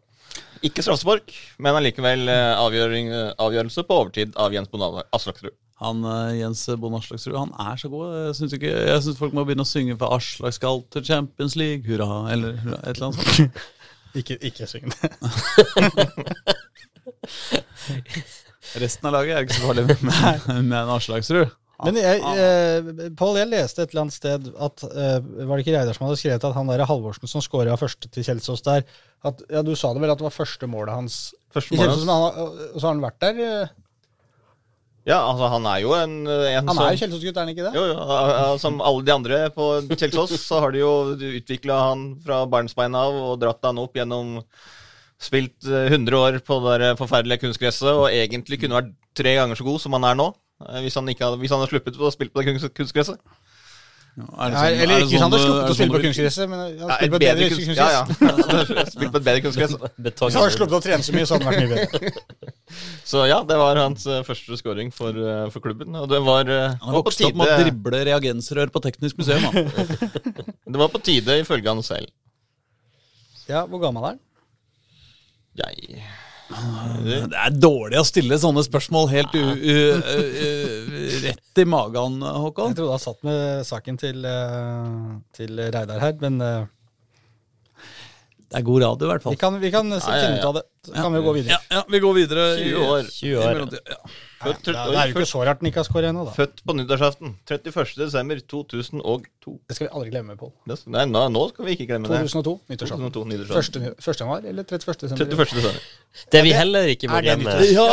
Ikke straffespark, men allikevel eh, avgjørelse på overtid av Jens Bonde Aslaksrud. Han eh, Jens Bonde Aslaksrud han er så god. Jeg syns ikke- jeg syns folk må begynne å synge for Aslak skal til Champions League, hurra, eller hurra, et eller annet sånt. Ikke, ikke syng det. Resten av laget er ikke så farlig med, med en Aslaksrud. Men jeg, eh, Pål, jeg leste et eller annet sted at eh, Var det ikke Reidar som hadde skrevet at han der Halvorsen som skåra første til Kjelsås der at, Ja, du sa det vel at det var første målet hans Første i målet Kjelsås, men han, og så har han vært der eh, Ja, altså, han er jo en, en Han er jo Kjelsås-gutt, er han ikke det? jo, jo, ja, ja, Som alle de andre på Kjelsås, så har de jo utvikla han fra barnsbein av og dratt han opp gjennom Spilt eh, 100 år på det der forferdelige kunstgresset og egentlig kunne vært tre ganger så god som han er nå. eh, Hvis han, ikke hadde, hvis han hadde sluppet å spille på det kunst- kunstgresset. Er det Ja, sånn- er eller det ikke sånn, han hadde sånn- sluppet å spille på sånn- kunstgresset, men han Ja, spiller på et bedre kunstgress. ja, ja. Spilt på et bedre kunstgress. Hvis han hadde sluppet å trene så mye, så hadde han vært mye bedre. Så ja, det var hans eh, første scoring for, eh, for klubben. Og det var, eh, Han var har på vokst opp med å drible reagensrør på Teknisk museum. da. det var på tide ifølge han selv. Ja, Hvor gammel er han? Jeg Det er dårlig å stille sånne spørsmål helt u, u, u, u, rett i magen, Håkon. Jeg trodde han satt med saken til, eh, til Reidar her, men eh, Det er god radio, i hvert vi fall. kan, vi kan finne ja, ja. ut av det. Så kan vi gå videre. Ja, ja, vi går videre. 20 år. 20 år. Født, Det er det er jo ikke så rart den ikke har skåret ennå, da. født på nyttårsaften. 31. desember 2002. Det skal vi aldri glemme, Pål. Nei, nå, nå skal vi ikke glemme det. 2002, nyttårsaften. 2002, nyttårsaften. Første, første januar eller 31. desember? 31. desember. Det vi heller ikke må det glemme? Ja,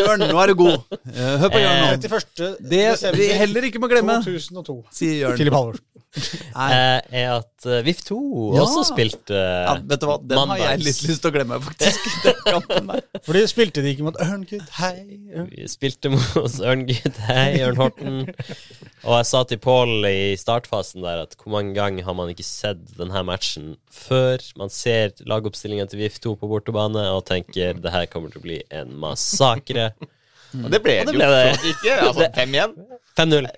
Jørn, nå er du god. Eh, Hør på Jørn nå. 31. Det vi heller ikke må glemme, 2002. sier Jørn. Filip Halvorsen. Eh, er at eh, VIF2 Ja. også spilte Ja, vet du hva, Den har jeg litt lyst til å glemme, faktisk. Den kampen der. Fordi spilte de ikke mot Ørngutt? Hei. Ørn. Vi spilte mot Ørngutt, hei, Ørn Horten. Og jeg sa til Pål i startfasen der at hvor mange ganger har man ikke sett denne matchen før man ser lagoppstillinga til VIF2 på bortebane og tenker det her kommer til å bli en massakre. Og det ble Og det jo ikke. Altså 5-1. 5-0.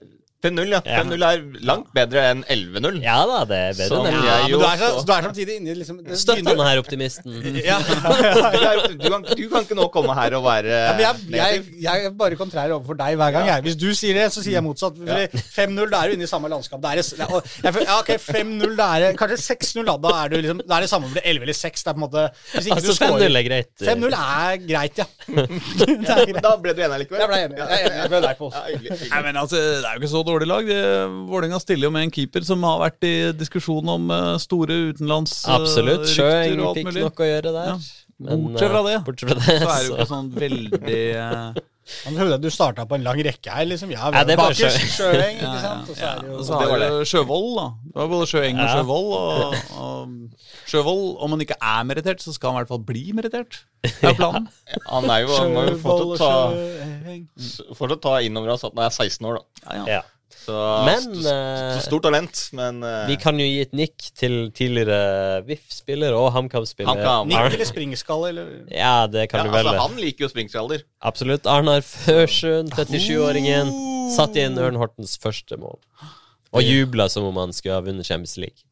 5-0, ja. Ja. 5-0 er langt bedre enn 11-0. Ja da, det er bedre jeg Ja, jo du er, så, også- du er samtidig inne i liksom Støtt han her optimisten. Ja. Du kan, du kan ikke nå komme her og være Ja, men jeg, jeg, jeg er bare kontrær overfor deg hver gang. Jeg. Hvis du sier det, så sier jeg motsatt. Fordi 5-0, da er du inne i samme landskap. Da er det, jeg, ja, ok, 5-0, da er det kanskje 6-0, da. Er, du liksom, da er det samme om det blir 11 eller 6. Det er på en måte Hvis ikke Altså du scorer 5-0 er greit. 5-0 er greit, ja. Er greit. Da ble du enig likevel? Jeg ble enig. Jeg jeg, deg, Pål. Ja, hyggelig, hyggelig. Nei, men altså, Det er jo ikke så dårlig lag. Vålerenga stiller jo med en keeper som har vært i diskusjon om eh, store utenlands eh, Absolutt. Sjøeng fikk mulig. nok å gjøre der. Ja. Men, Bortsett fra eh, det, Bortsett fra det, Så er det jo ikke sånn veldig Man Han trodde at du starta på en lang rekke her, liksom. Ja, Ja, det er bare Sjøeng, Sjø- Sjøeng, ja, ikke ja, sant. Og så ja. er det jo så det du Sjøvold, da. Det var både Sjøeng og Ja. Sjøvold. Og, og Sjøvold, om han ikke er merittert, så skal han i hvert fall bli merittert. Det er planen. Han er jo Han må jo Sjøvold og fortsatt ta, Sjøeng. fortsatt ta inn over oss at han er 16 år, da. Ja, ja. Så, Men, st- st stort talent, men uh, Vi kan jo gi et nikk til tidligere VIF-spiller og HamKam-spiller. HamKam. Nikk eller springskalle, eller Ja, det kan ja, du vel. altså, Han liker jo springskaller. Absolutt. Arnar Førsund, 37-åringen, satt inn Ørn Hortens første mål. Og jubla som om han skulle ha vunnet Champions League.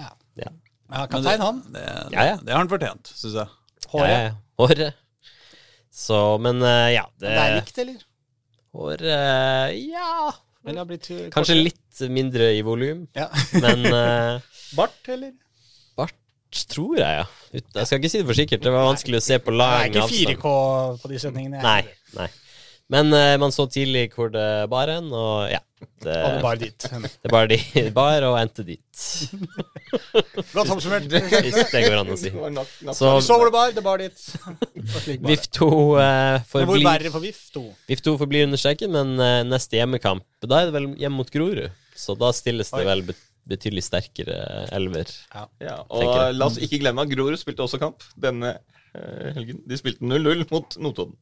Ja. Ja. Ja, kaptein, han. Det, Ja, ja. det har han fortjent, syns jeg. Håret. Ja, ja. Håret. Så, men uh, ja. Det, Det er likt, eller? Håret Ja. Eller har blitt uh, Kanskje litt mindre i volum, Ja. men uh, Bart, eller? bart tror jeg, ja. Ut- Jeg skal ikke si det for sikkert. Det var vanskelig å se på lang Det er ikke 4K på de sendingene. Nei. nei. Men uh, man så tidlig hvor det bar hen, og ja. Det, Alle bare dit. det bar, de, bar og endte dit, Godt oppsummert. hvis det går an å si. Var. Så Så hvor det bar, det bar dit. Og. VIF 2 eh, forblir for VIF 2? VIF 2 forblir under streken, men eh, neste hjemmekamp Da er det vel hjemme mot Grorud. Så da stilles det Oi. vel bet betydelig sterkere elver. Ja, ja og jeg. la oss ikke glemme at Grorud spilte også kamp denne eh, helgen. De spilte 0-0 mot Notodden.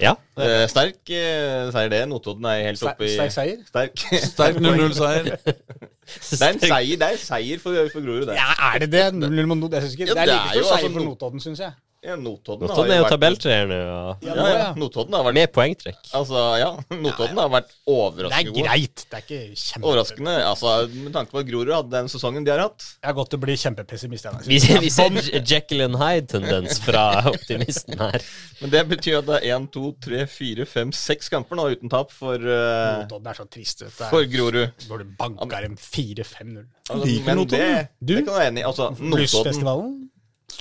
Ja. Eh, sterk eh, seier, det. Notodden er helt oppe i sterk seier? Sterk, Sterk 0-0-seier. Det er en seier, det er en seier for, for Grorud, det. Ja, er det det? 0-0 mot Notodden? Jeg syns ikke, Ja, det er like stor seier altså for Notodden, syns jeg. Ja, Notodden, Notodden er jo vært- tabelltreer nå, og Ja, ja. Notodden har vært med poengtrekk. Altså, ja, Notodden har vært Det er overraskende greit. Det er ikke kjempe... Overraskende, altså, Med tanke på at Grorud hadde den sesongen de har hatt. Jeg har gått til å bli kjempepessimist. Vi, vi ser Jekyll and Hyde-tendens fra optimisten her. Men det betyr at det er én, to, tre, fire, fem, seks kamper nå uten tap for, uh... Notodden er så trist. vet du. for Grorud. Burde banka dem 4-5-0. Altså, Liker men Notodden, det, Du? det kan jeg være enig i. Altså, Notodden?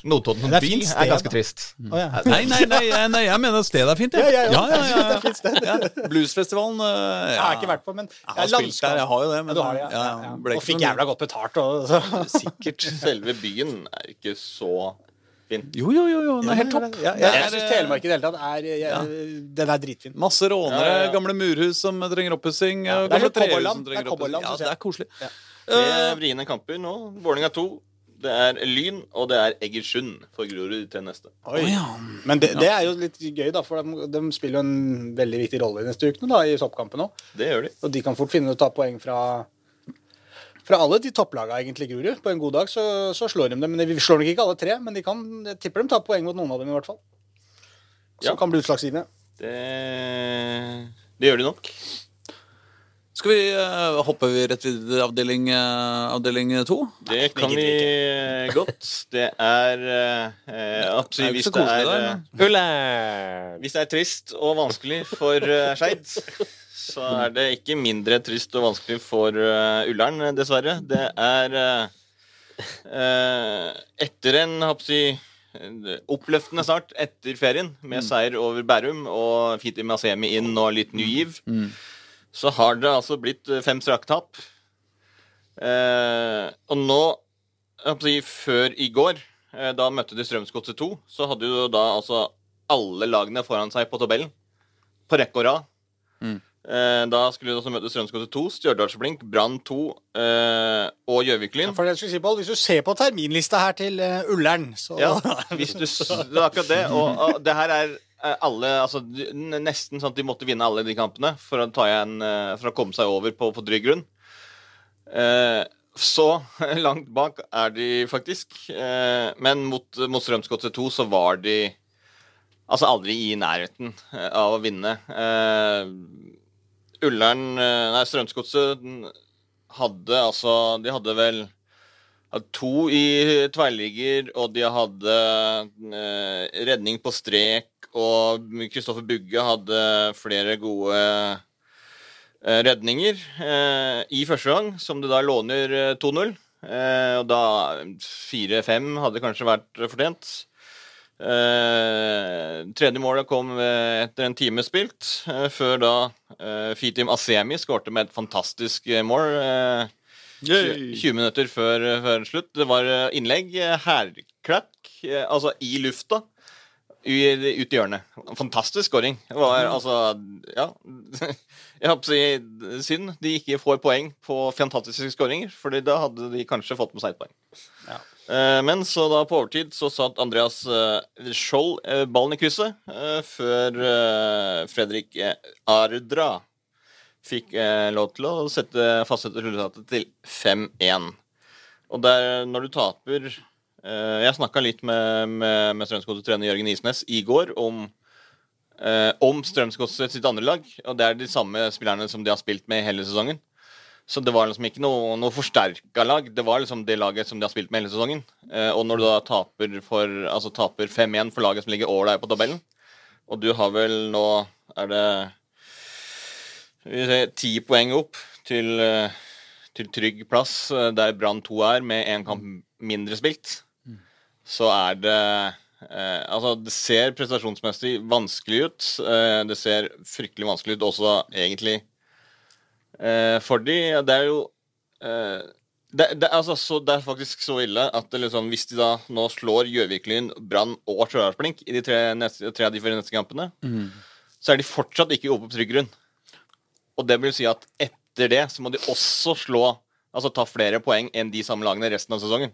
Notodden Det by sted, er ganske da. trist. Oh, ja. Nei, nei, nei, nei, jeg mener stedet er fint. Ja, ja, ja. ja, ja, ja, Det fint sted. ja. Bluesfestivalen eh, Jeg har ikke vært på, men Jeg har spilt der, jeg har jo det. Men, har ja. ja, ja, Og fikk jævla godt betalt. Og, så. Sikkert. Selve byen er ikke så fin. Jo, jo, jo, jo, den er helt topp. Ja, Det jeg er, syns Telemark i det hele tatt er jeg, Den er dritfin. Masse rånere, Ja, ja, ja. gamle murhus som trenger oppussing. Ja, det er kobberland er cowboyland, Ja, det er koselig. Tre vriene kamper nå. Vålerenga 2. Det er Lyn, og det er Egersund for Grorud til neste. Oi. Men det, det er jo litt gøy, da, for de, de spiller jo en veldig viktig rolle i neste uke nå, da, i toppkampen òg. Det gjør de. Og de kan fort finne å ta poeng fra fra alle de topplagene, egentlig, Grorud. På en god dag så, så slår de dem. Men Vi slår nok ikke alle tre, men de kan, jeg tipper de tar poeng mot noen av dem i hvert fall. Som Ja. kan bli utslagsgivende. Det, det gjør de nok. Skal vi uh, hoppe vi rett videre til avdeling, uh, avdeling to? Det kan vi godt. Det er eh, at Det er hvis det er, der, hvis det er trist og vanskelig for uh, Skeid, så er det ikke mindre trist og vanskelig for uh, Ullern, dessverre. Det er etter en hoppsi, oppløftende start etter ferien, med seier over Bærum og Fiti Masemi inn og litt ny giv, så har det altså blitt eh, fem strake tap. Eh, og nå, håper før i går, eh, da møtte de Strømsgodset 2, så hadde jo da altså alle lagene foran seg på tabellen. På rekke og rad. Mm. Eh, da skulle de også møte Strømsgodset 2, Stjørdalsblink, Brann 2 eh, og Gjøvik-Lyn. Si, Hvis du ser på terminlista her til uh, Ullern, så Ja, hvis du, det er akkurat det. Og, og det her er alle altså, Nesten sånn at de måtte vinne alle de kampene for å, igjen, eh, for å komme seg over på, på trygg grunn. Eh, så langt bak er de faktisk. Eh, men mot, mot Strømsgodset 2 så var de altså aldri i nærheten eh, av å vinne. Eh, Ullern eh, Nei, Strømsgodset hadde altså De hadde vel hadde to i tverrligger, og de hadde eh, redning på strek, og Kristoffer Bugge hadde flere gode eh, redninger eh, i første gang, som det da låner eh, 2-0. Eh, og da 4-5 hadde kanskje vært fortjent. Tredje målet kom etter en time spilt, før da Fitim Asemi skårte med et fantastisk mål. Eh, 20, 20 minutter før, før slutt. Det var innlegg, herklakk, altså i lufta. I- Ut i hjørnet. Fantastisk scoring. Det var altså Ja. Jeg håper å si synd de ikke får poeng på fantastiske skåringer, Fordi da hadde de kanskje fått med seg et poeng. Ja. Eh, Men så da på overtid så satt Andreas eh, Skjold eh, ballen i krysset, før Fredrik Ardra fikk lov til å sette fastsette resultatet til 5-1. Og der, når du taper Jeg snakka litt med, med, med Strømsgodset-trener Jørgen Isnes i går om, eh, om Strømsgodset sitt andre lag. Og det er de samme spillerne som de har spilt med hele sesongen. Så det var liksom ikke noe, noe forsterka lag. Det var liksom det laget som de har spilt med hele sesongen. Eh, og når du da taper, altså taper 5-1 for laget som ligger over deg på tabellen, og du har vel nå Er det ti poeng opp til, eh, til trygg plass, eh, der Brann 2 er, med én kamp mindre spilt, så er det eh, Altså, det ser prestasjonsmessig vanskelig ut. Eh, det ser fryktelig vanskelig ut også, egentlig, eh, for de. Det er jo eh, det, det, altså, så, det er faktisk så ille at det liksom, hvis de da nå slår Gjøvik-Lyn, Brann og Stjørdalsblink i de tre, neste, tre av de fire neste kampene, så er de fortsatt ikke oppe på trygg grunn. Og det vil si at etter det så må de også slå Altså ta flere poeng enn de samme lagene resten av sesongen.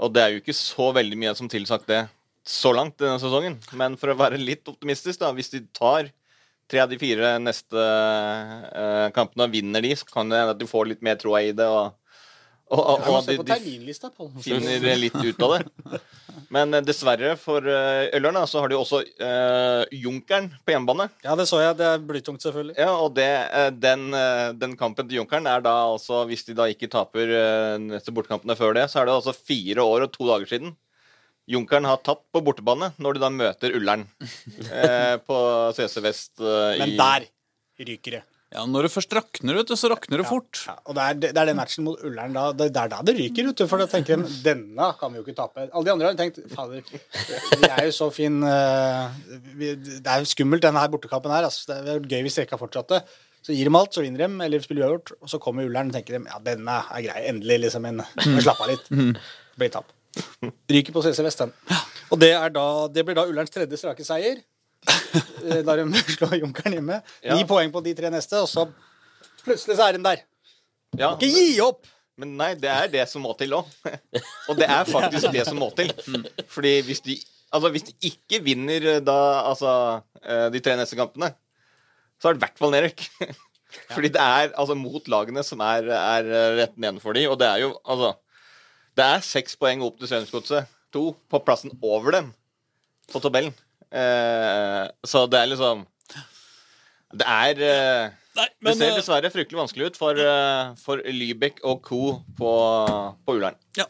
Og det er jo ikke så veldig mye som tilsagt det så langt denne sesongen. Men for å være litt optimistisk, da, hvis de tar tre av de fire neste uh, kampene og vinner de, så kan det hende at de får litt mer troa i det. og og, og, og de, på de finner litt ut av det. Men eh, dessverre for uh, så har de også uh, Junkeren på hjemmebane. Ja, det så jeg. Det er blytungt, selvfølgelig. Ja, og det, eh, den, eh, den kampen til Junkeren er da altså Hvis de da ikke taper eh, neste bortekampene før det, så er det altså fire år og to dager siden. Junkeren har tapt på bortebane når de da møter Ullern eh, på CC Vest eh, Men i der ryker det. Ja, Når det først rakner, vet du, så rakner det fort. Ja, og det er, det er den matchen mot Ullern da, det er da det ryker, vet du. For da tenker de denne kan vi jo ikke tape. Alle de andre har tenkt fader, vi er jo så fin uh, vi, Det er jo skummelt, denne her bortekampen her. Altså. Det hadde vært gøy hvis Rekka fortsatte. Så gir de alt, så vinner de, eller spiller uavgjort. Og så kommer Ullern og tenker de, ja, denne er grei. Endelig, liksom. En, men slapp av litt. Blir tap. Ryker på CC Vest, den. Og det, er da, det blir da Ullerns tredje strake seier. Eh, Da de slår Junkeren hjemme. Ja. Ni poeng på de tre neste, og så plutselig så er de der. ja, Ikke gi opp! Men nei, det er det som må til òg. Og det er faktisk det som må til. Fordi hvis de, altså hvis de ikke vinner eh, da, altså, eh, de tre neste kampene, så er det i hvert fall nedrykk. Fordi det er altså mot lagene som er, er eh, rett nedenfor de, og det er jo altså Det er seks poeng opp til Strømsgodset. To på plassen over dem på tabellen. Eh, så det er liksom Det er Nei, men, det ser dessverre fryktelig vanskelig ut for, eh, for Lybekk og co. på, på Ullern. ja.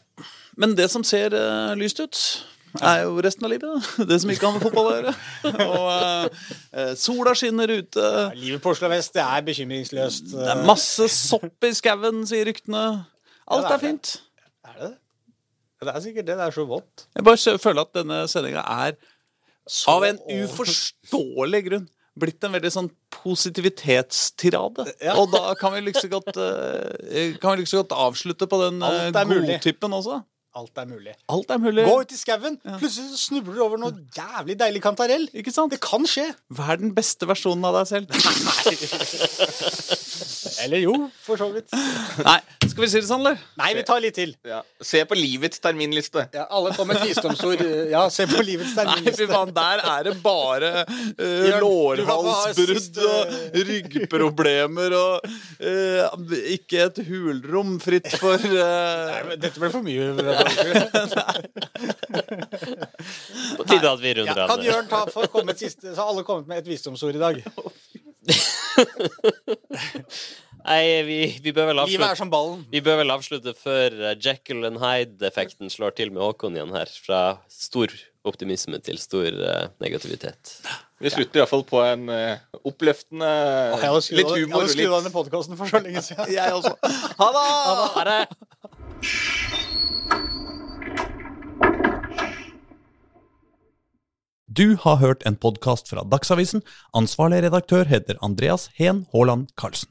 Men det som ser eh, lyst ut, er jo resten av livet. da. Det som ikke har med fotball å gjøre. Og eh, eh, sola skinner ute. Livet på Oslo vest det er bekymringsløst. Det er masse sopp i skauen, sier ryktene. Alt Ja, er er fint. Er det det? Det er sikkert det. Det er så vått. Jeg bare føler at denne sendinga er av en uforståelig grunn blitt en veldig sånn positivitetstirade. Ja. Og da kan vi like så godt, eh, like godt avslutte på den godtypen mulig. godtippen også. Alt er mulig. Alt er mulig. Gå ut i skauen, plutselig snubler du over noe jævlig deilig kantarell. Ikke sant? Det kan skje. Vær den beste versjonen av deg selv. Eller jo, for så vidt. Nei, skal vi si det sånn, eller? Nei, vi tar litt til. Ja. Se på livets terminliste. Ja, alle får med et visdomsord. Ja, se på livets terminliste. Nei, fy faen, der er det bare uh, kan lårhalsbrudd og ryggproblemer og uh, ikke et hulrom fritt for uh... Nei, men Dette ble for mye. På tide at vi runder Ja, av. kan det. Jørn ta for komme et siste Så har alle kommet med et visdomsord i dag. Nei, vi, vi bør vel Livet er avslutte som ballen. Vi bør vel avslutte før eh, Jekyll and Hyde-effekten slår til med Håkon igjen her. Fra stor optimisme til stor uh, negativitet. Vi slutter iallfall på en uh, oppløftende Jeg hadde Litt humor. jeg har hadde skrudd av denne podkasten for så lenge siden. Jeg også. Ha det! Ha det. Du har hørt en podkast fra Dagsavisen. Ansvarlig redaktør heter Andreas Heen Haaland Karlsen.